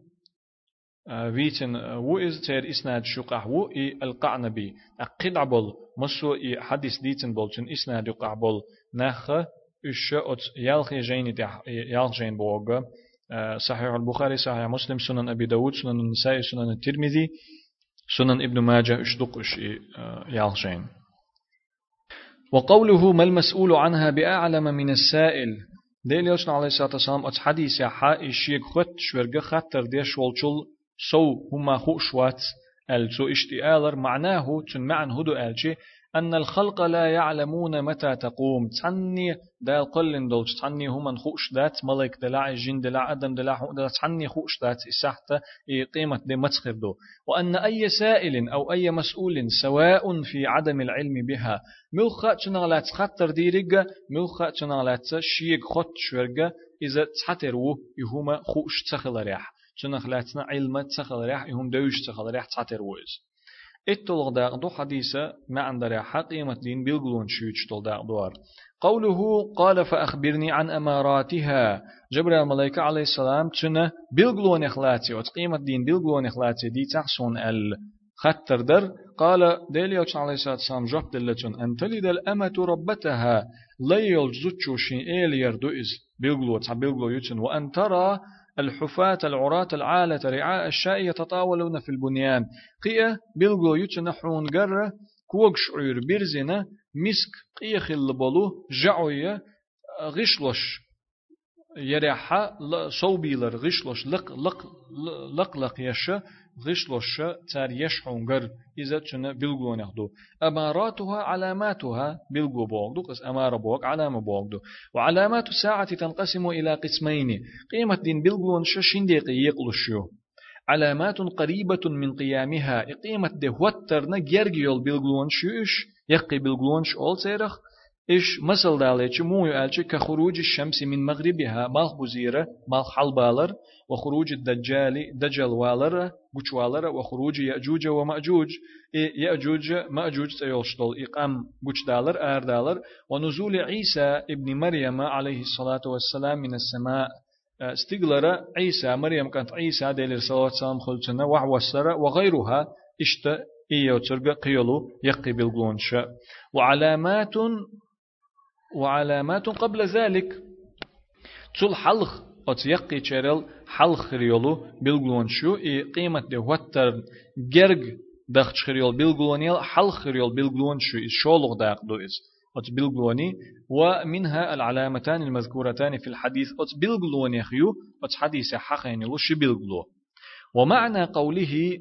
ويتن و إز تير إسناد شقح و إي القعنبي أقيد عبل مسو إي حديث ديتن بولتن إسناد يقع بول. نخ إش أت يالخي جين يالخ جين بوغ صحيح البخاري صحيح مسلم سنن أبي داود سنن النسائي سنن الترمذي سنن ابن ماجه اشدق إش يالخ جين وقوله ما المسؤول عنها بأعلم من السائل. ديل يوسن عليه الصلاة والسلام أتس حديث يا حا إشيك خط شورغ خطر ديش والشل سو هما خو شوات السو اشتئالر معناه تن معن هدو ألشي أن الخلق لا يعلمون متى تقوم. تعني دا قلن دول تعني هم خوش دات. ملك دلع جن دلع أدم دلع دا تعني خوش دات. إسحت قيمة دي متخر دو. وأن أي سائل أو أي مسؤول سواء في عدم العلم بها. ملخا تنغلات خطر ديرق ملخا تنغلات شيق خط شورغ. إذا تحترو يهما خوش تخل ريح تنغلاتنا علم تخل ريح يهم دوش تخل ريح تحتروز اتلغ داغ دو حديثة ما عندنا حقيمة دين بيلغلون شوش تل داغ دوار. قوله قال فأخبرني عن أماراتها. جبريل الملائكة عليه السلام تنا بيلغلون إخلاتي وتقيمة دين بيلغلون إخلاتي دي تحسون ال خطر در. قال ديلي عليه الصلاة والسلام جب دلتون أن تلد الأمة ربتها لا يلجزتشو شين إيل يردو إز بيلغلو تبيلغلو يتن وأن ترى الحفاة العراة العالة رعاء الشاء يتطاولون في البنيان. قيا بلغو يتنحون قرة كوغش عير بيرزنا مسك قيا خل بلو جعوية غشلش يريحا صوبيلر غشلش لق لق لق لق يشا غشلوش تار يشحونغر إذا تشنا بلغو نخدو أماراتها علاماتها بلغو بوغدو قس أمارة بوغ علامة بوغدو. وعلامات الساعة تنقسم إلى قسمين قيمة دين بلغو ششين دقيق يقلشيو علامات قريبة من قيامها قيمة ده وترنا جرجيول بلغلون شوش يقي بلغلون شول سيرخ. إيش مثل داليتش مو يالش كخروج الشمس من مغربها مال بزيرة مال حلبالر وخروج الدجال دجل والر بوش والر وخروج يأجوج ومأجوج يأجوج مأجوج سيوشتل إقام بوش دالر آر دالر ونزول عيسى ابن مريم عليه الصلاة والسلام من السماء. استقلر عيسى مريم كانت عيسى ديل صلى الله عليه وسلم خلتنا وحوسر وغيرها اشت إيو ترقى قيلو يقي بالقونش وعلامات وعلامات قبل ذلك. تول حلخ أت يقي تشرل حلخ ريولو بلغلون شو إي قيمة دي وتر جرج دخ خريول بلغلون يل حلخ ريول بلغلون شو إز شولغ داق دو إز أت بلغلوني ومنها العلامتان المذكورتان في الحديث أت بلغلوني خيو أت حديث حقين لو شو بلغلو ومعنى قوله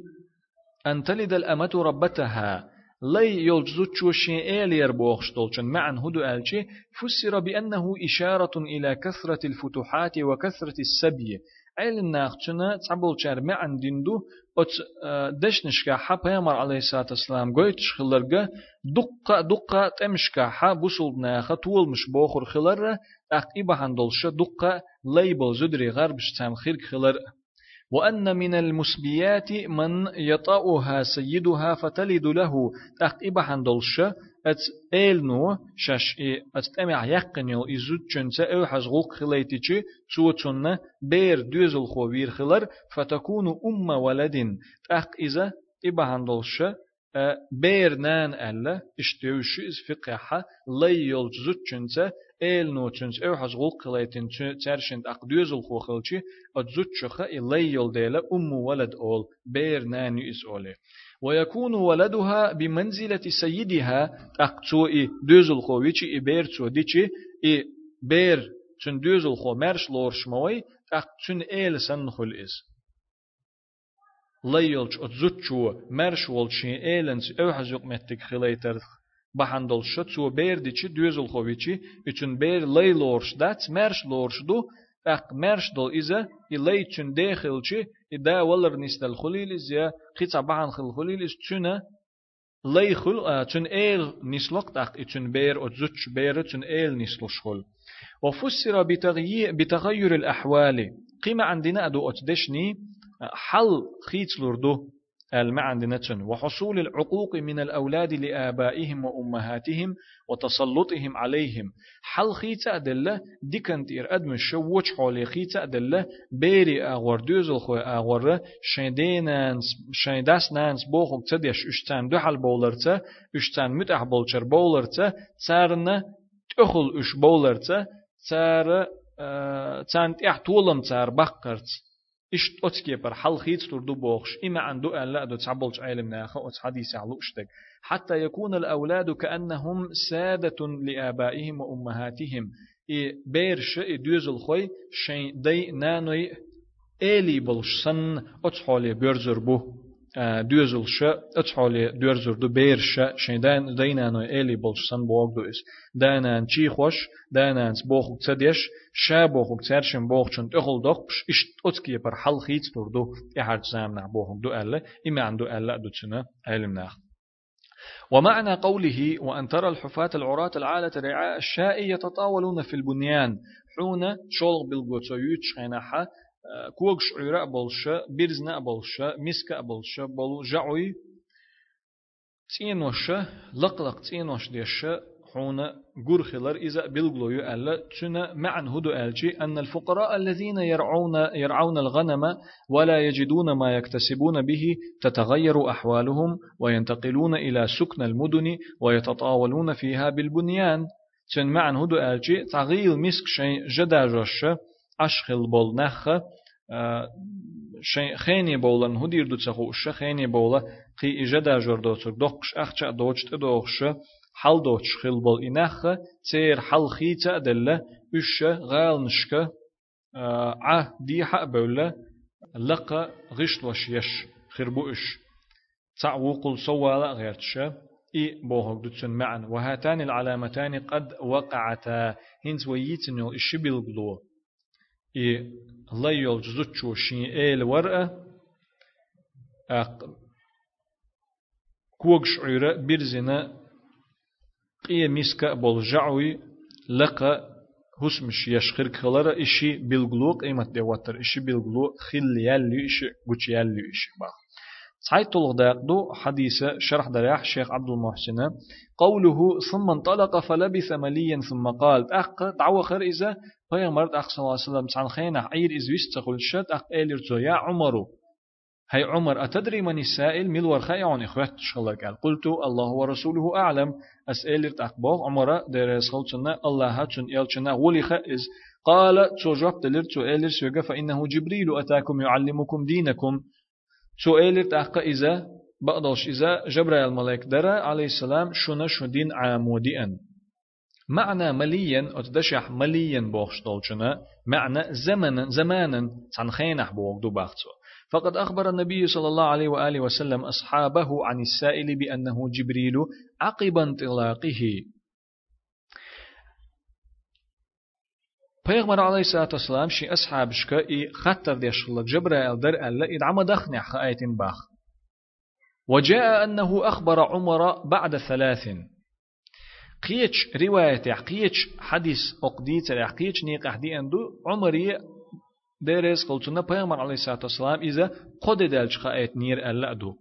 أن تلد الأمة ربتها لي يلجزوتشو شيء إلير بوخشتولشن معا هدو ألشي فسر بأنه إشارة إلى كثرة الفتوحات وكثرة السبي عيل الناخشنا تعبول شار معا ديندو أت دشنشكا حا يامر عليه الصلاة والسلام قويتش خلرقا دقة دقة تمشكا حا بوصل ناخا طول مش بوخر خلر أق إبا هندولش دقة ليبل زدري غربش تام خيرك خلر وأن من المسبيات من يطأها سيدها فتلد له. تقيب حندلش أت إلنو شش إي أت تمع يقنيو إزود جنسة أو حزغوك خليتيجي تسوتشن بير دوزل خوير خلر فتكون أم ولد تق إذا إبا حندلش بير نان ألا اشتوش إز فقحة لي يلجزود جنسة ال نو تشنس أو حز غول قليتن ترشند ادزوت شخه الي يول ديلا ام ولد اول بير ناني اس اولي ويكون ولدها بمنزلة سيدها اقتو اي دوزل خو ويچي اي بير تسو ديچي اي بير تشن دوزل خو مرش لورش موي اق تشن ال سن خل اس ليلش ادزوت شو مرش ولشي النس أو حز يقمتك خليتر بحندل شت سو بير دي چي دوزل خويچي üçün بير لي لورش دات مرش لورش دو اق مرش دول إذا إلي چون داخل چي إدا ولر نستل خليل إزيا خيطا بحن خل خليل إز چونه لي خل چون إيل نسلق تاق چون بير أتزوش بير چون إيل نسلش خل. وفسر بتغير الأحوال. قيمة عندنا أدو أتدشني حل خيط لردو المعندنة وحصول العقوق من الأولاد لآبائهم وأمهاتهم وتسلطهم عليهم. حل خيتا أدلة ديكنت إر أدم الشوش حولي خيتا أدلة بيري أغور دوزل خوي أغور شيدينانس شيداس نانس بوخوك تديش إشتان دوحل بولرتا إشتان متح بولشر بولرتا تارنا تأخل إش بولرتا تار تان تيح طولم تار بقرت إش أتكي بر حل خيت تردو بوخش إما عندو أن لا دو علم ناخا أتس حديث على أشتك حتى يكون الأولاد كأنهم سادة لآبائهم وأمهاتهم إي بيرش إي دوزل خوي شين دي نانوي إلي بلش سن أتحولي بيرزر بو دوزل شا اتحولي دورزر دو بير شا شين دان دينانو إلي بولش سن بوغ دو إس دانان چي خوش دانان بوخ تسديش شا بوخ تسرشن بوخ چون تخل دوخ إش أتكي بر حل خيت تور دو إحارج زامنا بوخ دو ألا إما عندو ألا دو تسنا علم ناخ ومعنى قوله وأن ترى الحفاة العراة العالة رعاء الشاء يتطاولون في البنيان حون شولغ بالغوتويوت شيناحا كوغ شعيرة بولشا بيرزنا بولشا مسكا بولشا بول جعوي تينوشا لقلق تينوش ديشا حون جرخلر إذا بلغلو ألا تنا معن هدو ألجي أن الفقراء الذين يرعون يرعون الغنم ولا يجدون ما يكتسبون به تتغير أحوالهم وينتقلون إلى سكن المدن ويتطاولون فيها بالبنيان تن معن هدو ألجي تغيير مسك شيء جدا جوش أشخل بول نخ خيني بولن هدير دو تسخوش خيني بولا قي إجدا جور دوتر دوخش أخشا دوچت دوخش حل دوچ خل بول إنخ تير حل خيتا دلة إش غال نشك ع دي حق بولا لقى غشلوش يش خربو إش. تعوقل سوالا غيرتش إي بوهك دوتسن معا وهاتان العلامتان قد وقعتا هنز ويتنو إش بالغلو إي الله يلجزوتشو شين إيل ورقة أق كوغش عيرة برزنا قية مسكة بولجعوي لقى هسمش يشخر خلرا إشي بالغلوق إيمت دواتر إشي بالغلوق خل يالي إشي قوش يالي إشي باخ سعيد دو حديث شرح دريح شيخ عبد المحسن قوله ثم انطلق فلبث مليا ثم قال أق دعوة خير إذا پیغمبر اخ صلی الله علیه وسلم سان خینا عیر از ویست تقول شد اخ ایلر تو یا عمر هي عمر أتدري من السائل ميل ورخاء يعني إخوات شغلة قال قلت الله ورسوله أعلم أسئلة أخبار عمر در خلصنا الله هاتشن إلشنا ولي خائز قال تو جواب دلر تو إلر سوغا فإنه جبريل أتاكم يعلمكم دينكم تو إلر تحقق إذا بقدرش إذا جبريل الملك درى عليه السلام شنا شو دين عامودي أن معنى مليا أتدشح مليا بوخش دولشنا معنى زمنا زمانا تنخينح بوغ دو باختو فقد أخبر النبي صلى الله عليه وآله وسلم أصحابه عن السائل بأنه جبريل عقب انطلاقه. پیغمبر علیه الصلاة والسلام شي أصحاب شكا إي خطر ديش خلق جبرائيل در ألا إدعم دخنع خآية باخ وجاء أنه أخبر عمر بعد ثلاث. قيتش رواية قيتش حديث أقديت قيتش نيق أحدي أندو عمري ديريس قلتنا بيغمر عليه الصلاة والسلام إذا قد دالش خايت نير ألا أدو.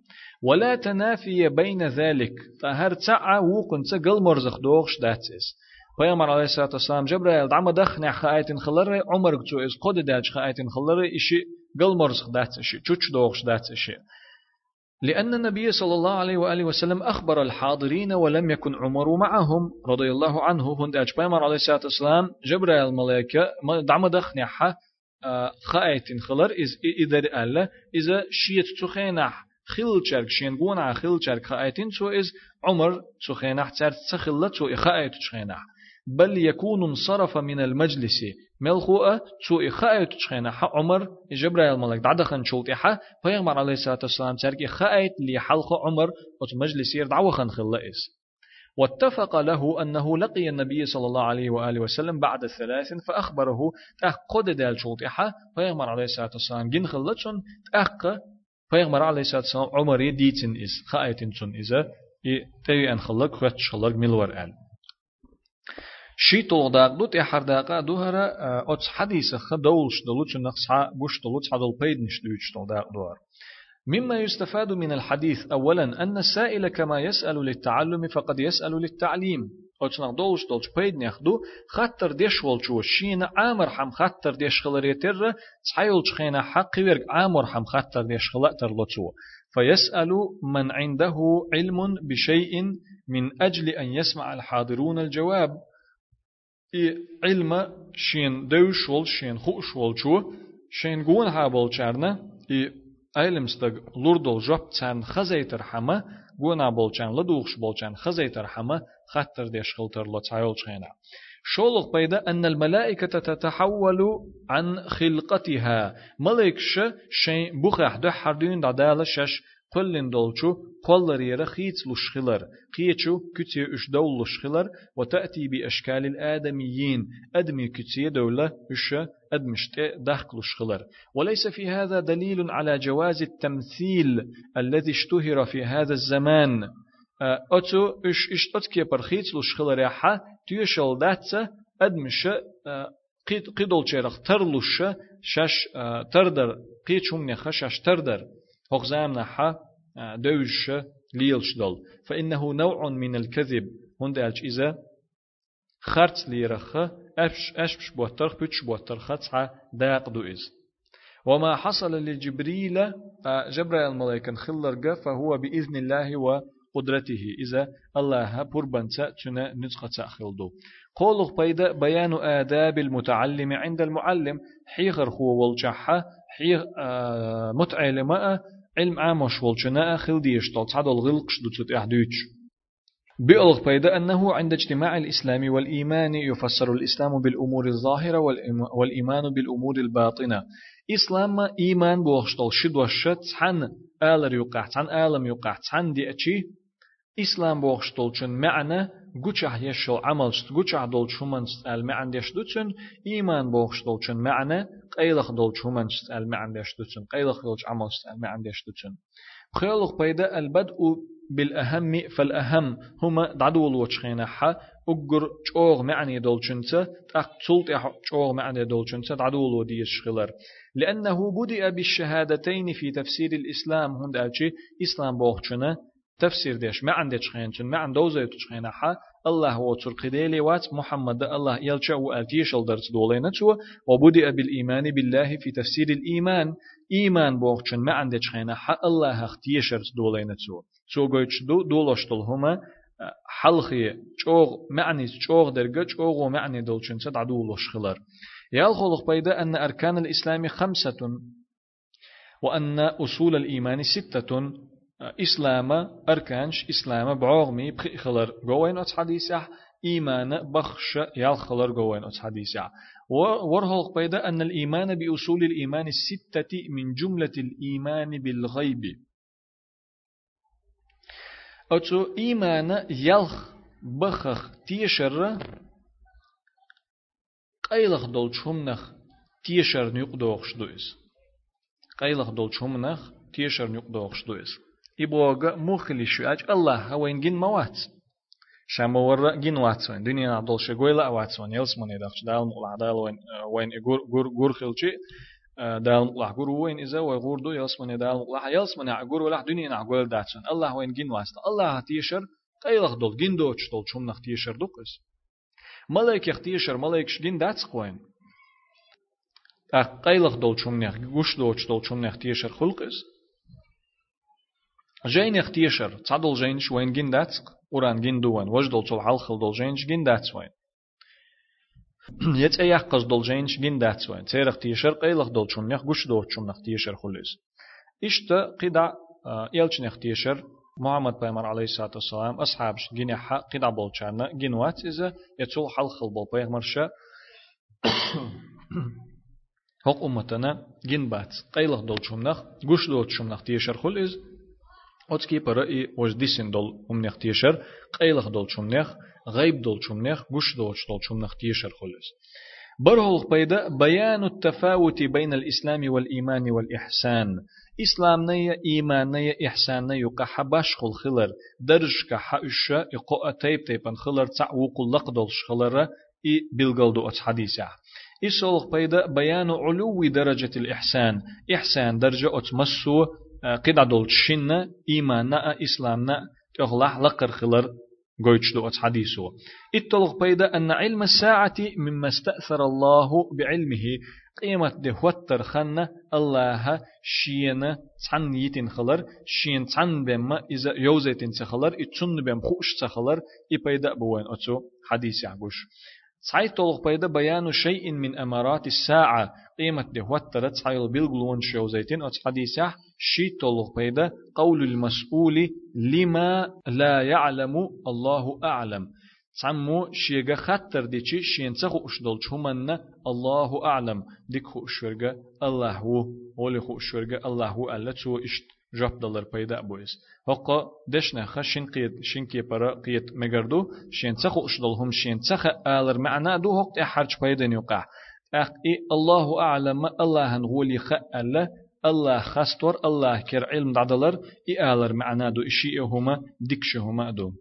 ولا تنافي بين ذلك فهر تسعى وقن تقل مرزخ دوغش داتس. بيغمر عليه الصلاة والسلام جبرائيل دعم دخنع خايت خلر عمر قتو إز قد دالش خايت خلر إشي قل مرزخ داتس إشي تشوش دوغش داتس إشي. لأن النبي صلى الله عليه وآله وسلم أخبر الحاضرين ولم يكن عمر معهم. رضي الله عنه هند أجبامر عليه الصلاة والسلام جبرائيل الملائكة دعم دخنعها خايتين خلر إذا ألا إذا شيت تخينح خيل شرك شين قونا خيل شرك خايتين سو إز عمر تخينح تار تخلت سو خايت تخينح بل يكون انصرف من المجلس. ملخوء تو إخاء تشخينا عمر جبرائيل ملك دعدا خن شولت إحا فيغمر عليه الصلاة والسلام ترك إخاء لي حلق عمر وت مجلس يردعو خن خلائس واتفق له أنه لقي النبي صلى الله عليه وآله وسلم بعد الثلاث فأخبره تأقد دال إحا فيغمر عليه الصلاة والسلام جن خلتشن تأق فيغمر عليه الصلاة والسلام عمر يديتن إز خايتن سن إذا تيوي أن خلق خلق ملور آل. شي تولداق دوت احر داقا دوهرا اتس حديث خ دولش دولش نقص بوش دولش حدل بيد نش دوش تولداق دوهر مما يستفاد من الحديث أولا أن السائل كما يسأل للتعلم فقد يسأل للتعليم. أوتشنق دولش دولش بيد نخدو خطر ديش والشو شين عامر حم خطر ديش خلريتر تحيول شخينا حق ورق عامر حم خطر ديش خلأتر لتو فيسأل من عنده علم بشيء من أجل أن يسمع الحاضرون الجواب. إي علم شين دوش ول شين خوش ول شو شين جون هابل چرنا إي علم ستغ لوردول جوب تان خزيتر حما جون بولچان لدوخش بولچان خزيتر حما خطر ديش خلتر لتايول چينا شولق بيدا أن الملائكة تتحول عن خلقتها ملائكش شين بخح ده حردين دعدالة شش قلن دولچو قلر يرى خيت لشخلر قيتشو كتي اش دول لشخلر وتأتي بأشكال الآدميين أدمي كتي دولة اش أدمشت دخك لشخلر وليس في هذا دليل على جواز التمثيل الذي اشتهر في هذا الزمان أتو اش اش أتكي برخيت لشخلر يحا تيشل داتسا أدمش قيد قيدول شيرخ ترلوش شاش تردر قيتشم نخ شاش تردر هغزام نحا دوش ليلش دول فإنه نوع من الكذب. هند ألش إذا خرط ليرخ أفش أشبش بوترخ بتش بوترخ تسعى داق دو إز وما حصل لجبريل جبريل الملائكة خلرق فهو بإذن الله وقدرته. إذا الله بربن تنا نزقة تأخلدو قوله بيدا بيان آداب المتعلم عند المعلم. حيغر هو والجحة حيغ متعلمة علم عامش والجناء خل ديشتال تعدل غلقش دوتت احدوش بألغ بيدا أنه عند اجتماع الإسلام والإيمان يفسر الإسلام بالأمور الظاهرة والإيمان بالأمور الباطنة. إسلام إيمان بوغشتال شد وشت عن آلر يقع عن آلم يقع عن دي أتشي إسلام بوغشتال چن معنى قوچه يشل عمل قوچه دول شمن المعنى ديشدوتن إيمان بوغشتال چن معنى قيلخ دول شومن المعنى ديشدوتن قيلخ دول عمل المعنى ديشدوتن خيلخ بيدا البدء بالأهم فالأهم هما دعدو الوچخينا حا أجر چوغ معني دولچنتا تاق تلت چوغ معني دولچنتا دعدو الوديش خلر لأنه بدأ بالشهادتين في تفسير الإسلام هند إسلام بوغچنا تفسير ديش ما عندك خينشن ما عنده زي تشخينا حا الله وتر قديلي وات محمد الله يلشا وألتيش الدرس دولينا تو وبدأ بالإيمان بالله في تفسير الإيمان. إيمان بوغشن ما عندك خينا حا الله اختيشر دولينا تو تو قويتش دو دولشتل هما حلخي چوغ معني چوغ درجة چوغ معني دولشن سد عدولش خلر. يالخلق بيدا أن أركان الإسلام خمسة وأن أصول الإيمان ستة. إسلام أركانش إسلام بعوغمي بخيخلر قوين أتس حديثة إيمان بخش يالخلر قوين أتس حديثة. ورهلق بيدا أن الإيمان بأصول الإيمان الستة من جملة الإيمان بالغيب. أتو إيمان يلخ بخخ تيشر قيلخ دول شمنخ تيشر نيقدوخش دويس قيلخ دول شمنخ تيشر نيقدوخش دويس إبوغا مخلي شو أج الله هوين جن موات شام ورا جن واتسون دنيا عبدال شغويلا واتسون يلسمون يدخش دال مقلع دال وين وين غور غور غور خلشي. دال مقلع غور وين إذا وغور دو. يلسمون دال مقلع يلسمون غور ولا دنيا نعقول داتسون الله وين جن واسط الله تيشر قيلخ دول. جن دوتش دول. شمنخ تيشر دوكس ملاك يختيشر ملاك شجن داتس قوين قيلخ دول. شمنخ غوش دوتش دول. شمنخ تيشر خلقس جين اختيشر تصدل جينش وين جين داتسق وران جين دوان. وجدل تول حلخل دول جينش جين داتس وين. يت ايح قص دول جينش جين داتس وين. تير اختيشر قيلخ دول شون نخ غش دول شون اختيشر خلص اشتا قدا يلچن اختيشر محمد پیغمبر علیه الصلاة والسلام أصحابش جين حق قدا بولچانا جين وات إذا يتول حلخل بول پیغمبر شا حق أمتنا جين بات قيلخ دول شمنخ غش دول شمنخ تيشر خلص أتكي برأي وجديسن دول أمنيخ تيشر قيلخ دول شمنيخ غيب دول شمنيخ قش دول دول شمنيخ تيشر خلص برهو بيدا بيان التفاوت بين الإسلام والإيمان والإحسان إسلام نية إيمان نية إحسان نية قحا باشخل خلر درج كحا إشا إقوء تيب تيبان خلر تع وقل لقدولش خلر إي بلغلدو أتس حديثة إسولغ بيدا بيان علو درجة الإحسان إحسان درجة أتمسو قد عدول شنة إيماننا إسلامنا تغلح لقر خلر قويتش دو حديثه اتلغ بيدا أن علم الساعة مما استأثر الله بعلمه قيمة ده وتر خنة الله شين تن يتن خلر شين تن بما إذا يوزيتن تخلر اتن بم خوش تخلر إبيدا بوين أتو حديث يعقوش سعيد طلق بيدا بيان شيء من أمارات الساعة قيمة ده وترت سعيل بلغلون شو زيتين أتس حديثة شي طلق بيدا قول المسؤول لما لا يعلم الله أعلم سمو شيغا خطر ديشي شين تخو اشدل چومن الله أعلم ديك خو اشورغا الله هو ولي خو اشورغا الله هو ألا تو اشت جاب دلار پیدا بويس هقا دشنا خشين قيد شين كي برا قيد مگردو شين تخو اشدل هم شين تخ آلر معنا دو هقت احرج پیدا نيوقع اخ اي الله اعلم الله هنغولي خ الله الله خستور الله كر علم دعدلر اي آلر معنا دو اشي هما دكشهما دو.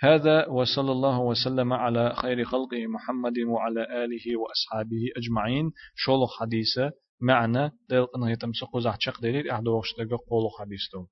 هذا وصلى الله وسلم على خير خلقه محمد وعلى آله وأصحابه أجمعين شولو حديثة معنى دل قنه يتم سقوز عشق دليل أحدو وشتغ قولو حديث دو